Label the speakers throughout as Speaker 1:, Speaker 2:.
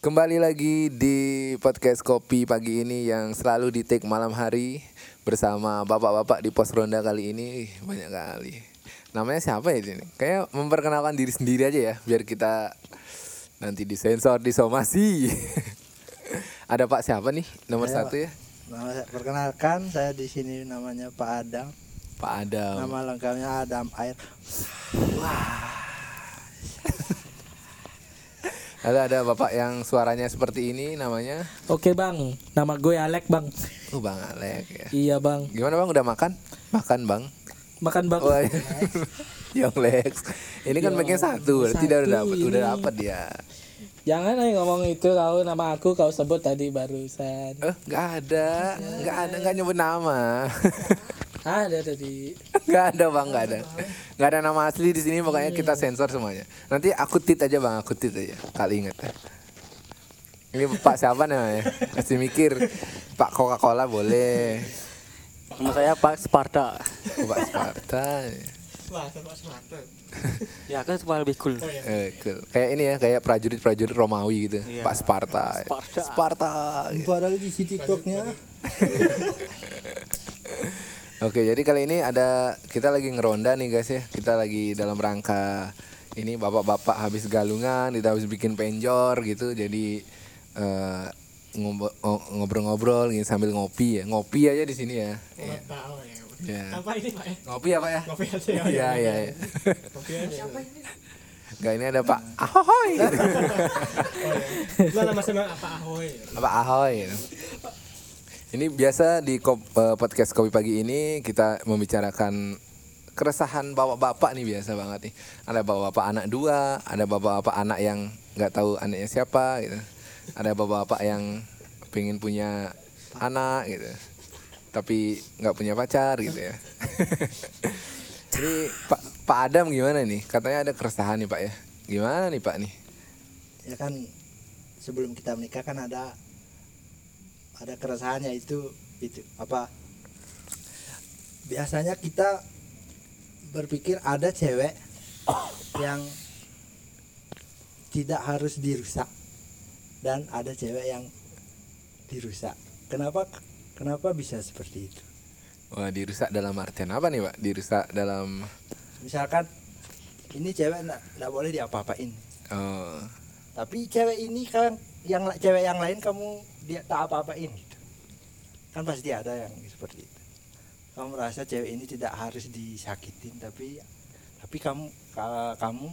Speaker 1: Kembali lagi di podcast Kopi pagi ini yang selalu di take malam hari bersama bapak-bapak di pos ronda kali ini banyak kali. Namanya siapa ya ini? Kayak memperkenalkan diri sendiri aja ya biar kita nanti disensor disomasi. Ada Pak siapa nih nomor
Speaker 2: Saya,
Speaker 1: satu ya?
Speaker 2: Nama saya perkenalkan saya di sini namanya Pak Adam.
Speaker 1: Pak Adam.
Speaker 2: Nama lengkapnya Adam Air.
Speaker 1: Ada ada bapak yang suaranya seperti ini namanya.
Speaker 3: Oke bang, nama gue Alek bang.
Speaker 1: Oh Bang Alek ya.
Speaker 3: Iya bang,
Speaker 1: Gimana Bang udah makan? Makan Bang.
Speaker 3: makan bang.
Speaker 1: Oh, iya. Yang Lex. Ini kan
Speaker 3: Yang
Speaker 1: bagian satu, berarti udah dapat, udah dapat dia.
Speaker 3: Jangan aja ngomong itu kau nama aku kau sebut tadi barusan.
Speaker 1: Eh, nggak ada, nggak ada, nggak nyebut nama.
Speaker 3: Ada tadi.
Speaker 1: Nggak ada bang, nggak ada, nggak ada nama asli di sini. Pokoknya kita sensor semuanya. Nanti aku tit aja bang, aku tit aja. Kali inget. Ini Pak siapa namanya? Masih mikir. Pak Coca Cola boleh.
Speaker 4: Nama saya Pak Sparta.
Speaker 1: Oh, Pak Sparta.
Speaker 4: Ya kan supaya lebih cool.
Speaker 1: Eh, cool. Kayak ini ya, kayak prajurit-prajurit Romawi gitu.
Speaker 4: Iya.
Speaker 1: Pak Sparta.
Speaker 4: Sparta.
Speaker 1: Sparta.
Speaker 2: Padahal di si TikToknya
Speaker 1: Oke, jadi kali ini ada kita lagi ngeronda nih guys ya. Kita lagi dalam rangka ini bapak-bapak habis galungan, kita habis bikin penjor gitu. Jadi eh, ngo- ngobrol-ngobrol gitu sambil ngopi ya. Ngopi aja di sini ya. Iya. Ya.
Speaker 3: Apa ini pak?
Speaker 1: Ngopi apa ya?
Speaker 3: Ngopi aja, ya.
Speaker 1: Iya, iya, iya.
Speaker 3: Kopi aja.
Speaker 1: Enggak ini ada Pak Ahoy.
Speaker 3: Lo nama sama apa Ahoy?
Speaker 1: Pak Ahoy. Ini biasa di eh, podcast Kopi Pagi ini kita membicarakan keresahan bapak-bapak nih biasa banget nih. Ada bapak-bapak anak dua, ada bapak-bapak anak yang nggak tahu anaknya siapa gitu. Ada bapak-bapak yang pengen punya anak gitu. Tapi nggak punya pacar gitu ya. Ini Pak Pak Adam gimana nih? Katanya ada keresahan nih Pak ya. Gimana nih Pak nih?
Speaker 2: ya kan sebelum kita menikah kan ada ada keresahannya itu itu apa? Biasanya kita berpikir ada cewek yang tidak harus dirusak dan ada cewek yang dirusak. Kenapa kenapa bisa seperti itu?
Speaker 1: Wah dirusak dalam artian apa nih Pak? Dirusak dalam
Speaker 2: misalkan ini cewek nggak boleh diapa-apain.
Speaker 1: Oh,
Speaker 2: tapi cewek ini kan yang cewek yang lain kamu dia tak apa-apain gitu. kan pasti ada yang seperti itu kamu merasa cewek ini tidak harus disakitin tapi tapi kamu ka- kamu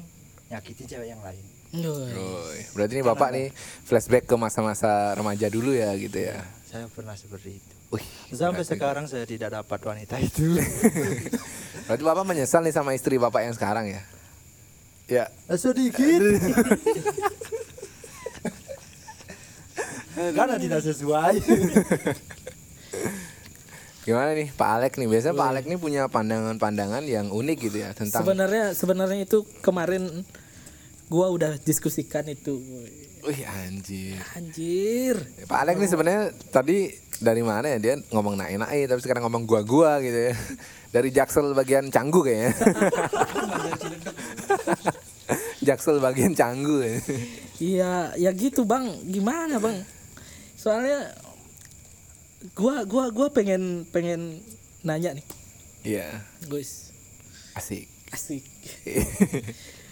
Speaker 2: nyakitin cewek yang lain
Speaker 1: Yoi. Berarti ini Bapak nih flashback ke masa-masa remaja dulu ya gitu ya.
Speaker 2: saya pernah seperti itu
Speaker 1: Wih,
Speaker 2: sampai
Speaker 1: berarti-
Speaker 2: sekarang saya tidak dapat wanita itu
Speaker 1: Berarti Bapak menyesal nih sama istri Bapak yang sekarang ya? Ya.
Speaker 2: sedikit karena tidak sesuai
Speaker 1: Gimana nih Pak Alek nih? Biasanya Pak Alek nih punya pandangan-pandangan yang unik gitu ya tentang
Speaker 3: Sebenarnya sebenarnya itu kemarin gua udah diskusikan itu.
Speaker 1: Wih anjir.
Speaker 3: Anjir.
Speaker 1: Pak Alek nih sebenarnya tadi dari mana ya dia ngomong naik-naik tapi sekarang ngomong gua-gua gitu ya. Dari Jaksel bagian Canggu kayaknya. Jaksel bagian Canggu ya.
Speaker 3: Iya, ya gitu bang. Gimana bang? Soalnya gua gua gua pengen pengen nanya nih,
Speaker 1: Iya,
Speaker 3: guys.
Speaker 1: asik.
Speaker 3: Asik.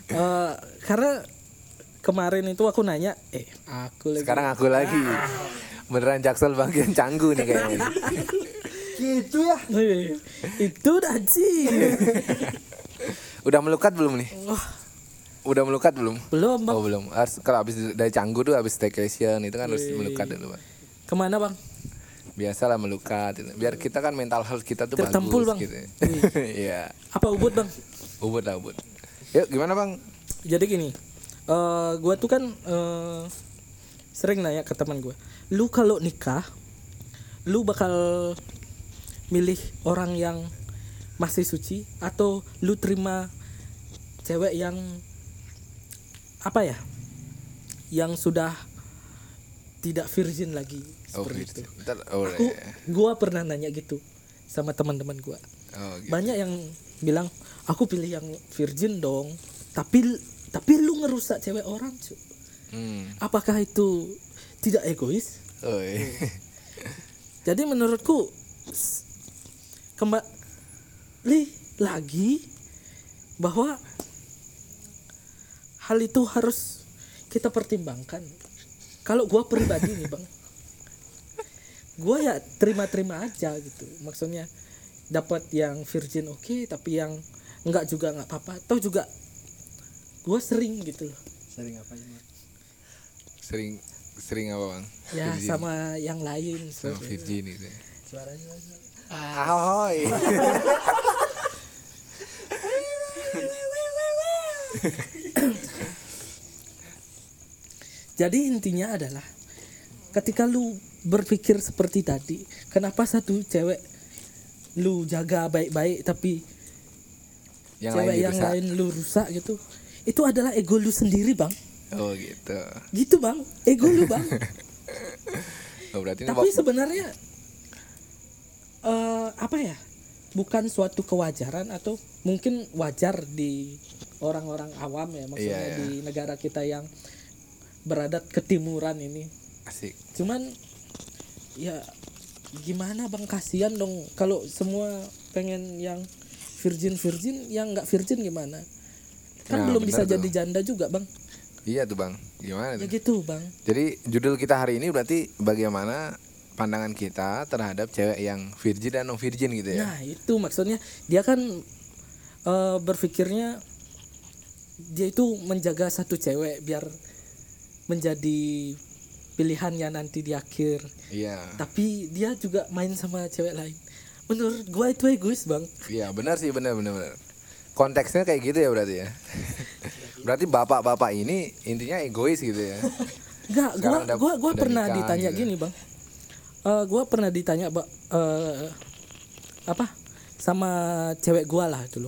Speaker 3: Eh, karena kemarin itu aku nanya, eh aku lagi.
Speaker 1: Sekarang aku lagi. Beneran Jaksel bagian Canggu nih kayaknya.
Speaker 2: gitu ya
Speaker 3: itu dah sih.
Speaker 1: Udah melukat belum nih?
Speaker 3: Wah,
Speaker 1: Udah melukat belum?
Speaker 3: belum bang.
Speaker 1: Oh belum. Harus kalau habis dari Canggu tuh habis staycation itu kan harus melukat dulu, Pak.
Speaker 3: Ke mana bang?
Speaker 1: Biasalah melukat itu. Biar kita kan mental health kita tuh
Speaker 3: Tertempul,
Speaker 1: bagus
Speaker 3: Bang.
Speaker 1: gitu. Iya.
Speaker 3: Apa ubud bang?
Speaker 1: Ubud lah ubud. Yuk gimana, Bang?
Speaker 3: Jadi gini, eh gua tuh kan eh, sering nanya ke teman gue, lu kalau nikah, lu bakal milih orang yang masih suci atau lu terima cewek yang apa ya, yang sudah tidak virgin lagi
Speaker 1: Oh,
Speaker 3: seperti itu.
Speaker 1: Bentar, oh,
Speaker 3: Aku,
Speaker 1: iya.
Speaker 3: gua pernah nanya gitu sama teman-teman gua.
Speaker 1: Oh, gitu.
Speaker 3: Banyak yang bilang aku pilih yang virgin dong, tapi tapi lu ngerusak cewek orang cu.
Speaker 1: Hmm.
Speaker 3: Apakah itu tidak egois?
Speaker 1: Oi.
Speaker 3: Jadi menurutku kembali lagi bahwa hal itu harus kita pertimbangkan. Kalau gua pribadi nih bang, gua ya terima-terima aja gitu. Maksudnya dapat yang virgin oke, tapi yang enggak juga nggak apa-apa. Atau juga gua sering gitu loh.
Speaker 2: Sering apa ini?
Speaker 1: Sering sering apa bang?
Speaker 3: Ya
Speaker 1: Virgin.
Speaker 3: sama yang lain.
Speaker 1: sama
Speaker 3: sebenarnya.
Speaker 1: virgin gitu. ya.
Speaker 2: Suaranya.
Speaker 1: Ahoy.
Speaker 3: Jadi intinya adalah ketika lu berpikir seperti tadi, kenapa satu cewek lu jaga baik-baik tapi
Speaker 1: Yang
Speaker 3: cewek
Speaker 1: lain
Speaker 3: yang
Speaker 1: dirusak.
Speaker 3: lain lu rusak gitu. Itu adalah ego lu sendiri, Bang.
Speaker 1: Oh gitu.
Speaker 3: Gitu, Bang. Ego lu, Bang.
Speaker 1: Oh, berarti
Speaker 3: tapi sebenarnya eh apa ya? Bukan suatu kewajaran atau mungkin wajar di orang-orang awam ya maksudnya
Speaker 1: Iya, iya.
Speaker 3: di negara kita yang beradat ketimuran ini.
Speaker 1: asik.
Speaker 3: cuman ya gimana bang kasihan dong kalau semua pengen yang virgin virgin yang nggak virgin gimana kan
Speaker 1: Ya,
Speaker 3: belum bisa
Speaker 1: tuh.
Speaker 3: jadi janda juga bang
Speaker 1: Iya tuh bang. Gimana
Speaker 3: ya gitu bang
Speaker 1: Jadi judul kita hari ini berarti bagaimana pandangan kita terhadap cewek yang virgin dan non virgin gitu ya?
Speaker 3: nah itu maksudnya dia kan eh, berpikirnya dia itu menjaga satu cewek biar menjadi pilihannya nanti di akhir
Speaker 1: Iya.
Speaker 3: tapi dia juga main sama cewek lain menurut gua itu egois bang
Speaker 1: Iya benar sih benar benar benar. Konteksnya kayak gitu ya berarti ya. berarti bapak-bapak ini intinya egois gitu ya.
Speaker 3: Enggak, gua gua gua
Speaker 1: udah
Speaker 3: pernah
Speaker 1: nikah
Speaker 3: ditanya
Speaker 1: gitu.
Speaker 3: gini, Bang. Eh gua pernah ditanya, Bang, eh apa? Sama cewek gua lah dulu.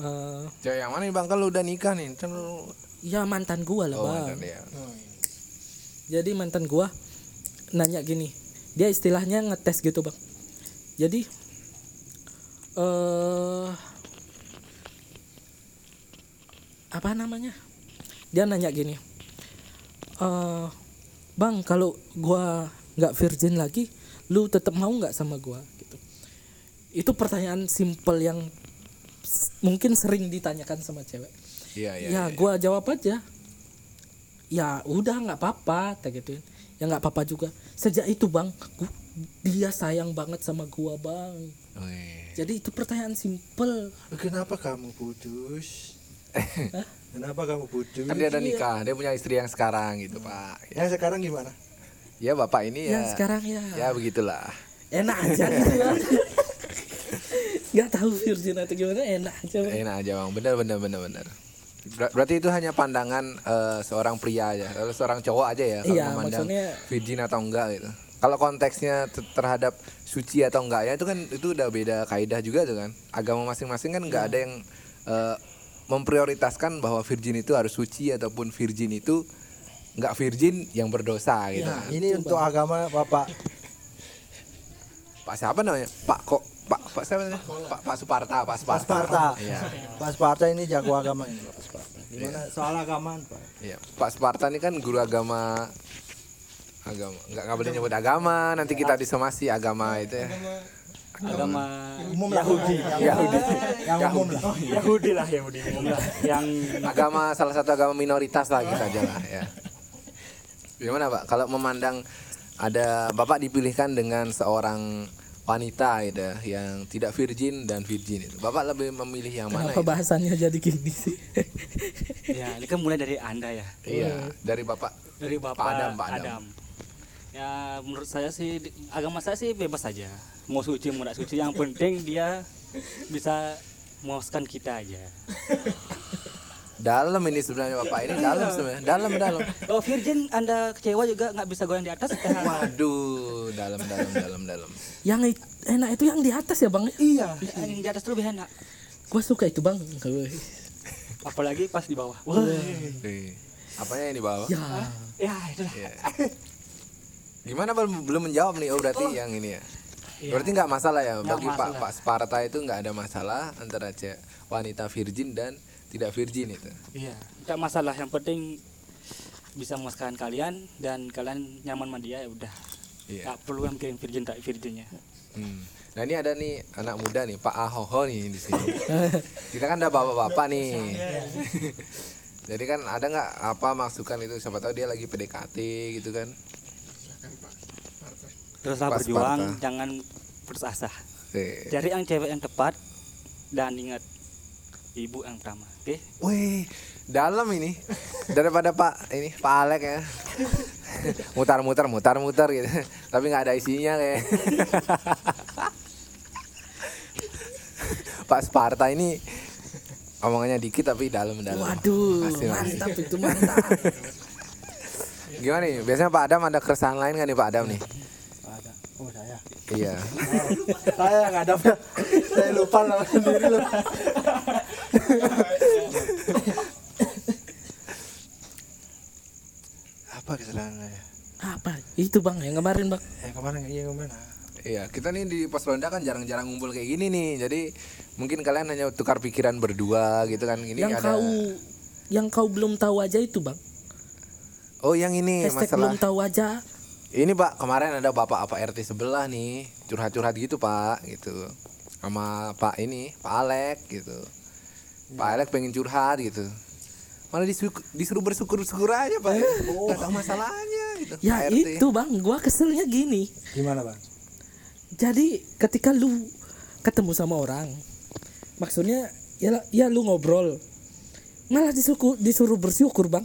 Speaker 3: Eh
Speaker 1: Cewek yang mana nih bang? Kalau udah nikah nih, kan lu-
Speaker 3: ya mantan gua lah,
Speaker 1: oh
Speaker 3: Bang.
Speaker 1: mantan ya.
Speaker 3: Jadi mantan gua nanya gini. Dia istilahnya ngetes gitu, Bang. Jadi eh apa namanya? Dia nanya gini. eh bang, kalau gua nggak virgin lagi, lu tetap mau nggak sama gua gitu. Itu pertanyaan simpel yang mungkin sering ditanyakan sama cewek.
Speaker 1: Iya iya.
Speaker 3: ya, gua jawab aja. Ya udah nggak apa-apa, tak gituin. Ya nggak apa-apa juga. Sejak itu bang, gu- dia sayang banget sama gua bang.
Speaker 1: Wih.
Speaker 3: Jadi itu pertanyaan simpel.
Speaker 2: Kenapa kamu putus? Kenapa kamu putus?
Speaker 1: Kan dia udah nikah, dia punya istri yang sekarang gitu pak. Ya,
Speaker 2: Yang sekarang gimana?
Speaker 1: ya bapak ini ya.
Speaker 3: Yang sekarang ya
Speaker 1: Ya begitulah.
Speaker 3: enak aja gitu bang. Nggak tahu virgin atau gimana enak aja bang.
Speaker 1: Enak aja bang, bener bener bener bener. Ber- berarti itu hanya pandangan eh, seorang pria aja, kalau seorang cowok aja ya kalau
Speaker 3: Iya,
Speaker 1: memandang
Speaker 3: maksudnya-
Speaker 1: virgin atau enggak gitu. Kalau konteksnya te- terhadap suci atau enggaknya itu kan itu udah beda kaidah juga tuh kan. Agama masing-masing kan enggak ada yang eh, memprioritaskan bahwa virgin itu harus suci ataupun virgin itu enggak virgin yang berdosa gitu. Kan.
Speaker 2: ini untuk agama Bapak
Speaker 1: Pak siapa namanya? Pak kok Pak Pak siapa namanya? Pak Pak Suparta, Pak Suparta.
Speaker 2: Sparta.
Speaker 1: Iya.
Speaker 2: Pak Sparta ini jago agama ini Pak Sparta. Gimana soal agamaan Pak?
Speaker 1: Iya, Pak Sparta ini kan guru agama agama nggak nggak boleh nyebut agama nanti kita disomasi agama itu ya
Speaker 4: agama
Speaker 2: Umum lah Yahudi.
Speaker 1: Yahudi
Speaker 2: Yang umum lah.
Speaker 4: Yahudi lah Yahudi umum lah yang
Speaker 1: agama salah satu agama minoritas lah kita aja lah ya gimana pak kalau memandang ada bapak dipilihkan dengan seorang wanita gitu ya, yang tidak virgin dan virgin itu bapak lebih memilih yang mana
Speaker 3: Kenapa
Speaker 1: itu?
Speaker 3: bahasannya jadi gini sih?
Speaker 4: ya ini kan mulai dari anda ya
Speaker 1: iya dari bapak
Speaker 4: dari bapak
Speaker 1: Pak Adam,
Speaker 4: Adam,
Speaker 1: Pak Adam.
Speaker 4: ya menurut saya sih agama saya sih bebas saja mau suci mau tidak suci yang penting dia bisa memuaskan kita aja
Speaker 1: dalam ini sebenarnya bapak ini dalam sebenarnya dalam dalam
Speaker 4: kalau virgin anda kecewa juga nggak bisa goyang di atas eh,
Speaker 1: waduh dalam dalam dalam dalam
Speaker 3: yang it- enak itu yang di atas ya bang?
Speaker 2: Iya.
Speaker 4: yang di atas tuh lebih enak
Speaker 3: Gue suka itu bang.
Speaker 4: apalagi pas di bawah wah
Speaker 1: apanya yang di bawah
Speaker 3: Ya.
Speaker 4: ya itulah
Speaker 1: Iya. Gimana belum belum menjawab nih? Oh berarti yang ini ya. Berarti nggak masalah ya
Speaker 4: Nggak
Speaker 1: bagi Pak
Speaker 4: masalah.
Speaker 1: Pak Sparta itu nggak ada masalah antara wanita virgin dan tidak virgin itu.
Speaker 4: iya tidak masalah yang penting bisa memuaskan kalian dan kalian nyaman sama dia ya udah
Speaker 1: Iya.
Speaker 4: nggak perlu yang mikirin virgin tak virginnya
Speaker 1: Hmm. Nah ini ada nih anak muda nih Pak Ahoho nih di sini. Kita kan udah bapak-bapak nih. Jadi kan ada nggak apa masukan itu siapa tahu dia lagi PDKT gitu kan.
Speaker 4: teruslah
Speaker 1: Pas
Speaker 4: berjuang
Speaker 1: Sparta.
Speaker 4: jangan putus asa
Speaker 1: Oke.
Speaker 4: cari yang cewek yang tepat dan ingat ibu yang pertama oke
Speaker 1: Wih, dalam ini daripada Pak ini Pak Alek ya. Mutar-mutar, mutar-mutar gitu. Tapi nggak ada isinya kayak. Pak Sparta ini omongannya dikit tapi dalam-dalam.
Speaker 3: Waduh,
Speaker 1: Pasti, pasti.
Speaker 3: mantap itu mantap.
Speaker 1: Gimana nih? Biasanya Pak Adam ada keresahan lain kan nih Pak Adam nih?
Speaker 2: ada oh saya
Speaker 1: Iya.
Speaker 2: saya nggak ada saya lupa nama sendiri loh apa kesalahan saya
Speaker 3: Apa? Itu bang yang kemarin bang.
Speaker 2: yang kemarin iya ke mana
Speaker 1: Iya, kita nih di pos ronda kan jarang-jarang ngumpul kayak gini nih. Jadi mungkin kalian hanya tukar pikiran berdua gitu kan. Ini
Speaker 3: yang
Speaker 1: ada
Speaker 3: kau yang kau belum tahu aja itu bang.
Speaker 1: Oh, yang ini
Speaker 3: Hashtag
Speaker 1: masalah
Speaker 3: belum tahu aja.
Speaker 1: Ini Pak, kemarin ada Bapak apa RT sebelah nih, curhat-curhat gitu Pak, gitu. Sama Pak ini, Pak Alek gitu. Pak Alek pengen curhat gitu. Malah disuruh, disuruh bersyukur-syukur aja Pak. Gak tahu masalahnya gitu.
Speaker 3: Ya
Speaker 1: Pak RT.
Speaker 3: itu bang, gua keselnya gini.
Speaker 2: gimana bang
Speaker 3: Jadi ketika lu ketemu sama orang, maksudnya ya ya lu ngobrol, malah disuruh disuruh bersyukur bang.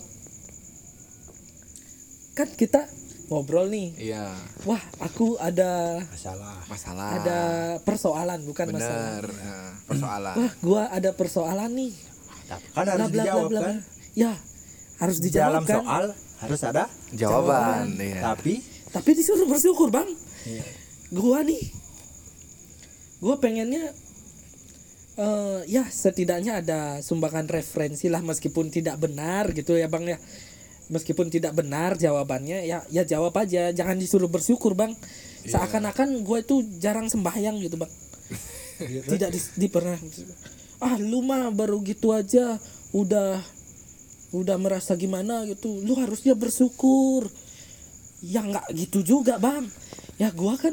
Speaker 3: Kan kita ngobrol nih,
Speaker 1: Iya,
Speaker 3: wah aku ada
Speaker 2: masalah
Speaker 1: masalah.
Speaker 3: ada persoalan bukan masalah.
Speaker 1: Bener, eh, persoalan.
Speaker 3: Wah gua ada persoalan nih.
Speaker 2: kan harus dijawab kan
Speaker 3: Ya harus
Speaker 2: dalam
Speaker 3: dijawab kan.
Speaker 2: soal harus ada
Speaker 1: Jawaban, iya.
Speaker 2: tapi
Speaker 3: Tapi disuruh bersyukur bang.
Speaker 2: Iya.
Speaker 3: Gua nih, gua pengennya eh ya setidaknya ada sumbangan referensi lah meskipun tidak benar gitu ya bang ya. Meskipun tidak benar jawabannya ya ya jawab aja, jangan disuruh bersyukur bang.
Speaker 1: Iya.
Speaker 3: Seakan-akan gue itu jarang sembahyang gitu bang. tidak di, di pernah. Ah lu mah baru gitu aja udah udah merasa gimana gitu. Lu harusnya bersyukur ya nggak gitu juga bang ya gua kan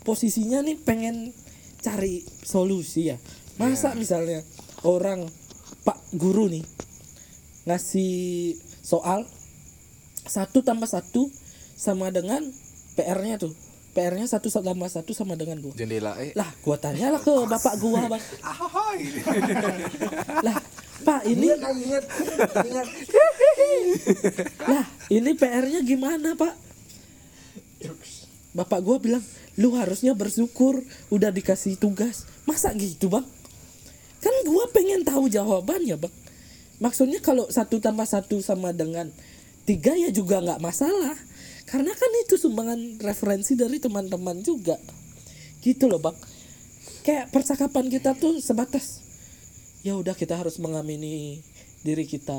Speaker 3: posisinya nih pengen cari solusi ya masa misalnya orang pak guru nih ngasih soal satu tambah satu sama dengan PR-nya tuh. PR-nya satu tambah satu sama dengan gua.
Speaker 1: Jendela eh.
Speaker 3: lah gua tanyalah ke bapak gua bang.
Speaker 1: Ah, gitu.
Speaker 3: lah pak ini
Speaker 2: ingat ingat.
Speaker 3: Lah ini PR-nya gimana pak? Bapak gua bilang lu harusnya bersyukur udah dikasih tugas. Masa gitu bang? Kan gua pengen tahu jawabannya bang. Maksudnya kalau satu tambah satu sama dengan tiga ya juga nggak masalah karena kan itu sumbangan referensi dari teman-teman juga gitu loh bang kayak percakapan kita tuh sebatas ya udah kita harus mengamini diri kita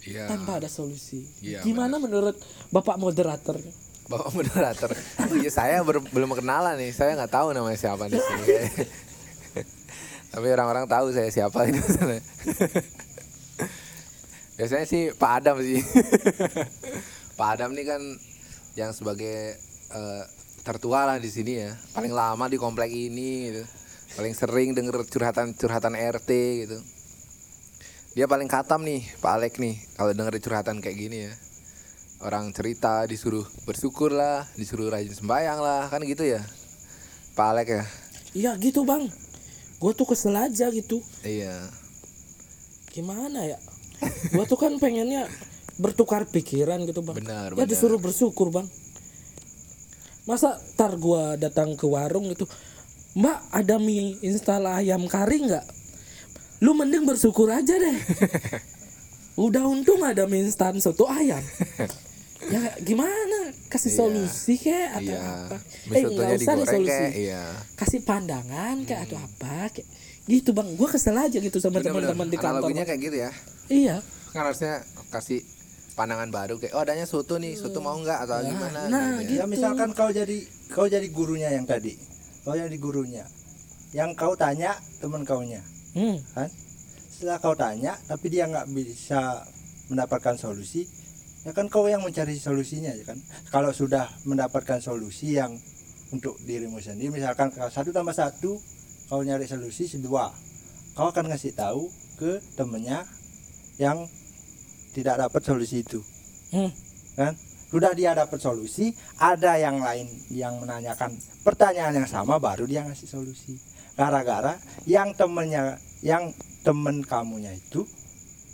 Speaker 1: Iya.
Speaker 3: tanpa ada solusi.
Speaker 1: Iya,
Speaker 3: Gimana menurut Bapak moderator?
Speaker 1: Bapak moderator. ya, saya ber- belum kenalan nih. Saya nggak tahu namanya siapa di sini. Tapi orang-orang tahu saya siapa ini. Biasanya sih Pak Adam sih. Pak Adam nih kan yang sebagai eh, tertua lah di sini ya. Paling lama di komplek ini gitu. Paling sering denger curhatan-curhatan RT gitu. Dia paling katam nih, Pak Alek nih, kalau denger curhatan kayak gini ya orang cerita disuruh bersyukur lah, disuruh rajin sembahyang lah, kan gitu ya. Pak Alek ya.
Speaker 3: Iya gitu bang. Gue tuh kesel aja gitu.
Speaker 1: Iya.
Speaker 3: Gimana ya? Gue tuh kan pengennya bertukar pikiran gitu bang.
Speaker 1: Benar,
Speaker 3: Ya
Speaker 1: benar.
Speaker 3: disuruh bersyukur bang. Masa tar gua datang ke warung itu, Mbak ada mie instan ayam kari nggak? Lu mending bersyukur aja deh. Udah untung ada mie instan soto ayam. ya gimana? Kasih
Speaker 1: Iya.
Speaker 3: solusi kek atau
Speaker 1: Iya.
Speaker 3: apa? Eh nggak usah
Speaker 1: digoreng
Speaker 3: solusi.
Speaker 1: kek, iya.
Speaker 3: Kasih pandangan kayak atau apa kayak gitu bang. Gua kesel aja gitu sama teman-teman di kantor.
Speaker 1: Kayak gitu ya.
Speaker 3: Iya.
Speaker 1: Kan harusnya kasih pandangan baru kayak oh adanya soto nih, soto mau nggak? Atau gimana?
Speaker 3: nah,
Speaker 1: gitu. Ya.
Speaker 2: ya misalkan kau jadi kau jadi gurunya yang tadi. Kau jadi gurunya. Yang kau tanya teman kaunya.
Speaker 3: Hmm.
Speaker 2: kan? Setelah kau tanya tapi dia nggak bisa mendapatkan solusi ya kan kau yang mencari solusinya ya kan? Kalau sudah mendapatkan solusi yang untuk dirimu sendiri misalkan kalau satu tambah satu kau nyari solusi dua. Kau akan ngasih tahu ke temennya yang tidak dapat solusi itu.
Speaker 3: Hmm.
Speaker 2: kan? Sudah dia dapat solusi ada yang lain yang menanyakan pertanyaan yang sama baru dia ngasih solusi. Gara-gara yang temennya yang temen kamunya itu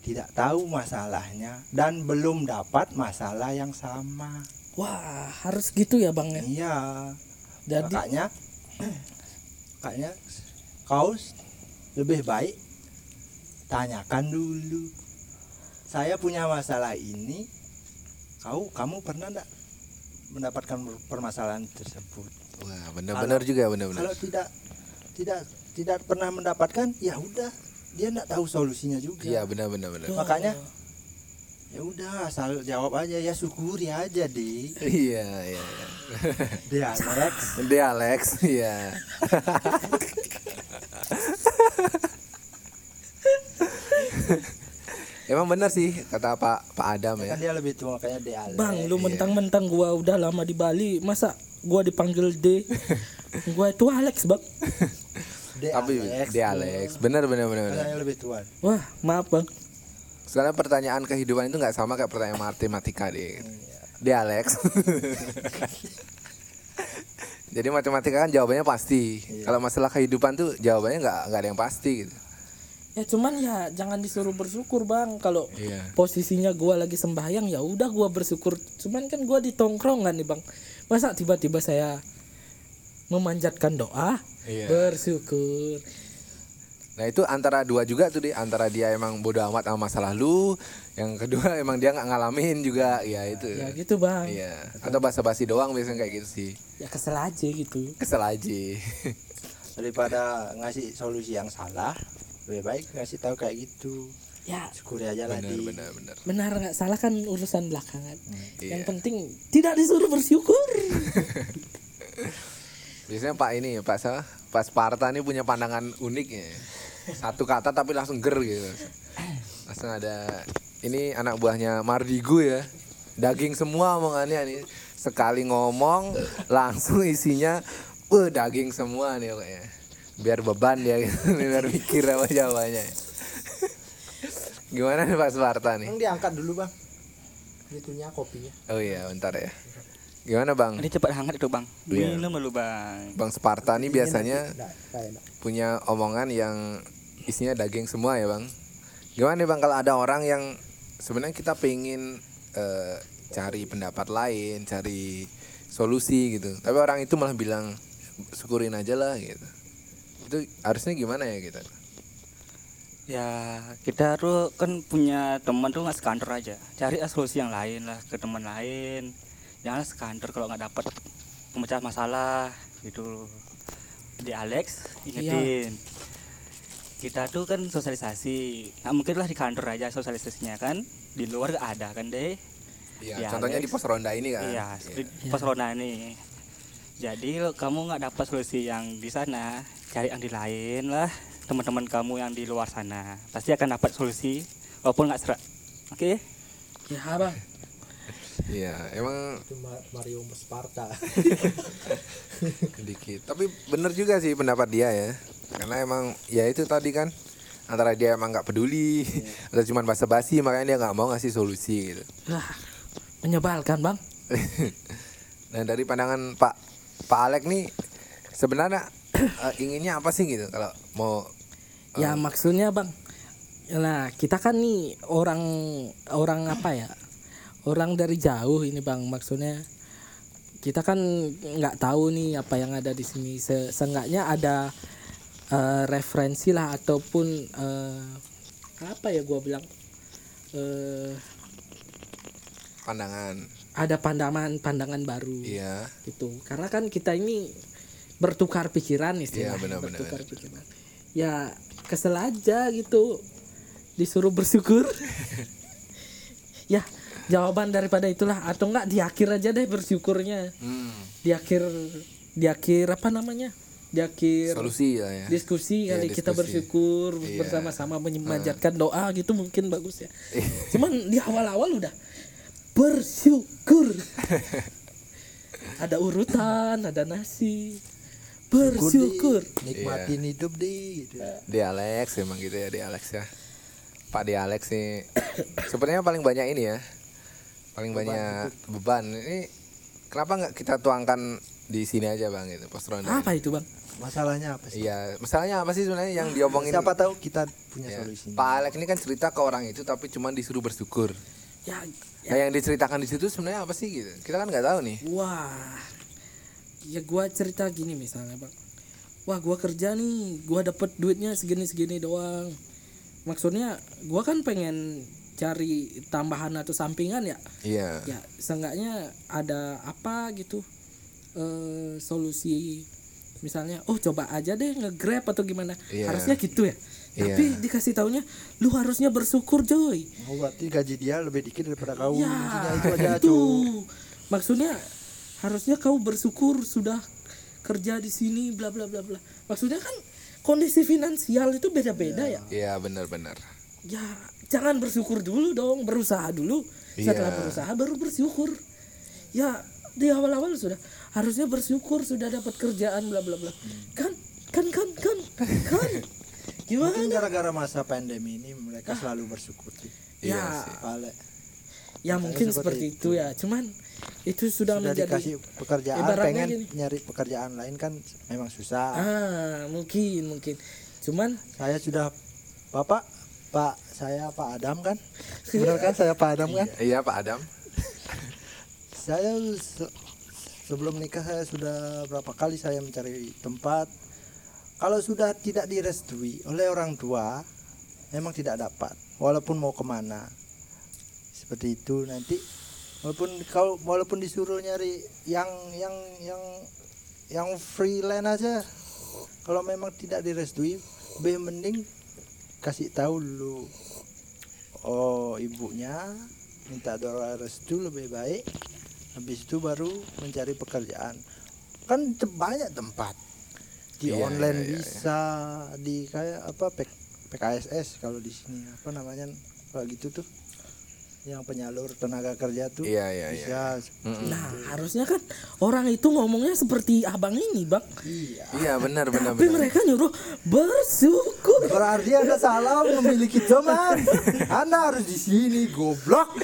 Speaker 2: tidak tahu masalahnya dan belum dapat masalah yang sama.
Speaker 3: Wah, harus gitu ya, Bang ya.
Speaker 2: iya.
Speaker 3: Jadi
Speaker 2: makanya makanya kau lebih baik tanyakan dulu saya punya masalah ini kau kamu pernah enggak mendapatkan permasalahan tersebut
Speaker 1: Wah, benar-benar juga benar-benar.
Speaker 2: kalau tidak tidak tidak pernah mendapatkan ya udah dia enggak tahu solusinya juga
Speaker 1: Iya, benar-benar benar.
Speaker 2: makanya ya udah asal jawab aja ya syukuri aja di
Speaker 1: Iya, iya. iya.
Speaker 2: di Alex
Speaker 1: Dia Alex, iya. Emang benar sih kata Pak Pak Adam ya.
Speaker 2: kan dia lebih tua di Alex
Speaker 3: Bang, lu mentang-mentang gua udah lama di Bali, masa gua dipanggil D? gua itu Alex, Bang.
Speaker 2: di
Speaker 1: Tapi
Speaker 2: Alex
Speaker 1: dia Alex, benar benar benar.
Speaker 2: Makanya lebih tua
Speaker 3: Wah, maaf, Bang.
Speaker 1: Soalnya pertanyaan kehidupan itu nggak sama kayak pertanyaan matematika deh. Dia Alex. Jadi matematika kan jawabannya pasti. Kalau masalah kehidupan tuh jawabannya nggak nggak ada yang pasti gitu.
Speaker 3: Ya cuman ya jangan disuruh bersyukur, Bang. Kalau
Speaker 1: Iya.
Speaker 3: posisinya gua lagi sembahyang ya udah gua bersyukur. Cuman kan gua di tongkrongan nih, Bang. Masa tiba-tiba saya memanjatkan doa,
Speaker 1: Iya.
Speaker 3: bersyukur.
Speaker 1: Nah itu antara dua juga tuh deh antara dia emang bodoh amat sama masalah lu, yang kedua emang dia nggak ngalamin juga, ya itu.
Speaker 3: Ya gitu, Bang.
Speaker 1: Iya. Atau basa-basi doang biasanya kayak gitu sih.
Speaker 3: Ya kesel aja gitu.
Speaker 1: Kesel aja.
Speaker 2: daripada ngasih solusi yang salah lebih baik ngasih tahu kayak gitu
Speaker 3: Ya
Speaker 2: syukuri aja lah
Speaker 1: benar
Speaker 2: di
Speaker 1: benar benar.
Speaker 3: benar nggak salah kan urusan belakangan. Yang
Speaker 1: iya.
Speaker 3: penting tidak disuruh bersyukur.
Speaker 1: Biasanya Pak ini ya, Pak siapa? Pak Sparta ini punya pandangan unik ya. Satu kata tapi langsung ger gitu. Langsung ada ini anak buahnya Mardigu ya. Daging semua omongannya nih. Sekali ngomong langsung isinya Wah daging semua nih pokoknya Biar beban dia gitu Biar mikir apa jawabannya Gimana nih Pak Sparta nih?
Speaker 2: Emang diangkat dulu bang itunya kopinya
Speaker 1: Oh iya bentar ya Gimana Bang?
Speaker 4: Ini cepat hangat itu bang.
Speaker 1: Iya.
Speaker 4: Minum dulu bang.
Speaker 1: Bang Sparta nih biasanya
Speaker 2: nggak.
Speaker 1: punya omongan yang isinya daging semua ya bang. Gimana nih bang kalau ada orang yang sebenarnya kita pengen eh, cari pendapat lain, cari solusi gitu, tapi orang itu malah bilang syukurin aja lah gitu. Itu harusnya gimana ya kita?
Speaker 4: Ya kita tuh kan punya teman tuh nggak sekantor aja. Cari solusi yang lain lah ke teman lain. Jangan sekantor kalau nggak dapat pemecah masalah gitu. Di Alex ingetin. Kita tuh kan sosialisasi. Nah, mungkin lah di kantor aja sosialisasinya kan. Di luar nggak ada kan deh.
Speaker 1: Iya,
Speaker 4: Ya,
Speaker 1: contohnya
Speaker 4: Alex.
Speaker 1: di pos ronda ini kan.
Speaker 4: Iya, di pos Rona nih. Jadi lo kamu nggak dapat solusi yang di sana, cari yang di lain lah. Teman-teman kamu yang di luar sana pasti akan dapat solusi walaupun nggak serak. Oke?
Speaker 3: Ya, Bang.
Speaker 1: Iya, emang
Speaker 2: itu Mario Sparta
Speaker 1: dikit. Tapi bener juga sih pendapat dia ya. Karena emang ya itu tadi kan antara dia emang nggak peduli atau cuma basa-basi makanya dia nggak mau ngasih solusi gitu.
Speaker 3: Lah, menyebalkan, Bang.
Speaker 1: Nah dari pandangan Pak Pak Alek nih sebenarnya eh, inginnya apa sih gitu kalau mau
Speaker 3: Ya maksudnya bang, nah kita kan nih orang orang apa ya, orang dari jauh ini bang maksudnya kita kan nggak tahu nih apa yang ada di sini. Se seenggaknya ada eh, referensi lah ataupun eh, apa ya gua bilang eh,
Speaker 1: pandangan.
Speaker 3: ada pandangan pandangan baru
Speaker 1: iya.
Speaker 3: gitu. Karena kan kita ini bertukar pikiran istilahnya
Speaker 1: Iya, benar, benar,
Speaker 3: bertukar pikiran. Ya kesel aja gitu disuruh bersyukur. Ya jawaban daripada itulah atau enggak di akhir aja deh bersyukurnya.
Speaker 1: Hmm,
Speaker 3: di akhir di akhir apa namanya? Di akhir
Speaker 1: solusi lah ya.
Speaker 3: diskusi
Speaker 1: Iya,
Speaker 3: kali kita
Speaker 1: diskusi.
Speaker 3: bersyukur
Speaker 1: Iya.
Speaker 3: bersama-sama memanjatkan doa gitu mungkin bagus ya. Cuman di awal-awal udah bersyukur. Ada urutan ada nasi bersyukur
Speaker 2: nikmatin
Speaker 1: Iya.
Speaker 2: hidup di gitu.
Speaker 1: Di Alex emang gitu ya di Alex ya. Pak di Alex sih sebenarnya paling banyak ini ya. Paling banyak beban. Ini kenapa nggak kita tuangkan di sini aja bang gitu pos ronda.
Speaker 3: apa itu bang
Speaker 2: masalahnya apa sih
Speaker 1: Iya, masalahnya apa sih sebenarnya yang diomongin?
Speaker 2: siapa tahu kita punya
Speaker 1: Ya.
Speaker 2: solusinya
Speaker 1: Pak Alex ini kan cerita ke orang itu tapi cuma disuruh bersyukur.
Speaker 3: ya
Speaker 1: Nah yang diceritakan di situ sebenarnya apa sih gitu? Kita kan nggak tahu nih.
Speaker 3: Wah, ya gua cerita gini misalnya bang. Wah gua kerja nih, gua dapet duitnya segini-segini doang. Maksudnya gua kan pengen cari tambahan atau sampingan ya.
Speaker 1: Iya.
Speaker 3: Ya seenggaknya ada apa gitu eh solusi misalnya oh coba aja deh nge-grab atau gimana
Speaker 1: Iya.
Speaker 3: harusnya gitu ya
Speaker 1: Iya.
Speaker 3: tapi dikasih taunya lu harusnya bersyukur joy
Speaker 2: oh, berarti gaji dia lebih dikit daripada kau
Speaker 3: Ya,
Speaker 2: itu aja
Speaker 3: itu. Maksudnya harusnya kau bersyukur sudah kerja di sini bla bla bla bla. Maksudnya kan kondisi finansial itu beda-beda ya.
Speaker 1: Iya benar-benar.
Speaker 3: Ya, jangan bersyukur dulu dong, berusaha dulu. Setelah
Speaker 1: Iya.
Speaker 3: berusaha baru bersyukur. Ya, di awal-awal sudah harusnya bersyukur sudah dapat kerjaan bla bla bla. Kan kan kan kan kan. Gimana?
Speaker 2: mungkin gara-gara masa pandemi ini mereka selalu bersyukur sih
Speaker 1: Iya
Speaker 3: Ya,
Speaker 1: sih.
Speaker 2: Pale.
Speaker 3: ya mungkin
Speaker 2: seperti
Speaker 3: seperti itu ya. Cuman itu sudah,
Speaker 2: sudah
Speaker 3: menjadi
Speaker 2: dikasih pekerjaan pengen
Speaker 3: gini.
Speaker 2: nyari pekerjaan lain kan memang susah
Speaker 3: Ah, mungkin mungkin. Cuman
Speaker 2: saya sudah bapak pak saya pak Adam kan benar kan saya pak Adam kan
Speaker 1: Iya Pak Adam.
Speaker 2: saya se- sebelum nikah saya sudah berapa kali saya mencari tempat kalau sudah tidak direstui oleh orang tua memang tidak dapat walaupun mau ke mana seperti itu nanti walaupun kalau walaupun disuruh nyari yang yang yang yang freelance aja kalau memang tidak direstui lebih mending kasih tahu dulu. Oh ibunya minta doa restu lebih baik habis itu baru mencari pekerjaan. Kan banyak tempat. Di
Speaker 1: Iya,
Speaker 2: online
Speaker 1: iya, iya,
Speaker 2: bisa di kayak apa P- PKSS kalau di sini apa namanya kalau gitu tuh yang penyalur tenaga kerja tuh
Speaker 1: Iya iya iya.
Speaker 2: bisa seperti
Speaker 3: Nah, harusnya kan orang itu ngomongnya seperti abang ini, Bang.
Speaker 2: iya
Speaker 1: Iya benar benar
Speaker 3: Tapi
Speaker 1: benar.
Speaker 3: mereka nyuruh bersyukur.
Speaker 2: berarti anda salah memiliki teman anda harus di sini goblok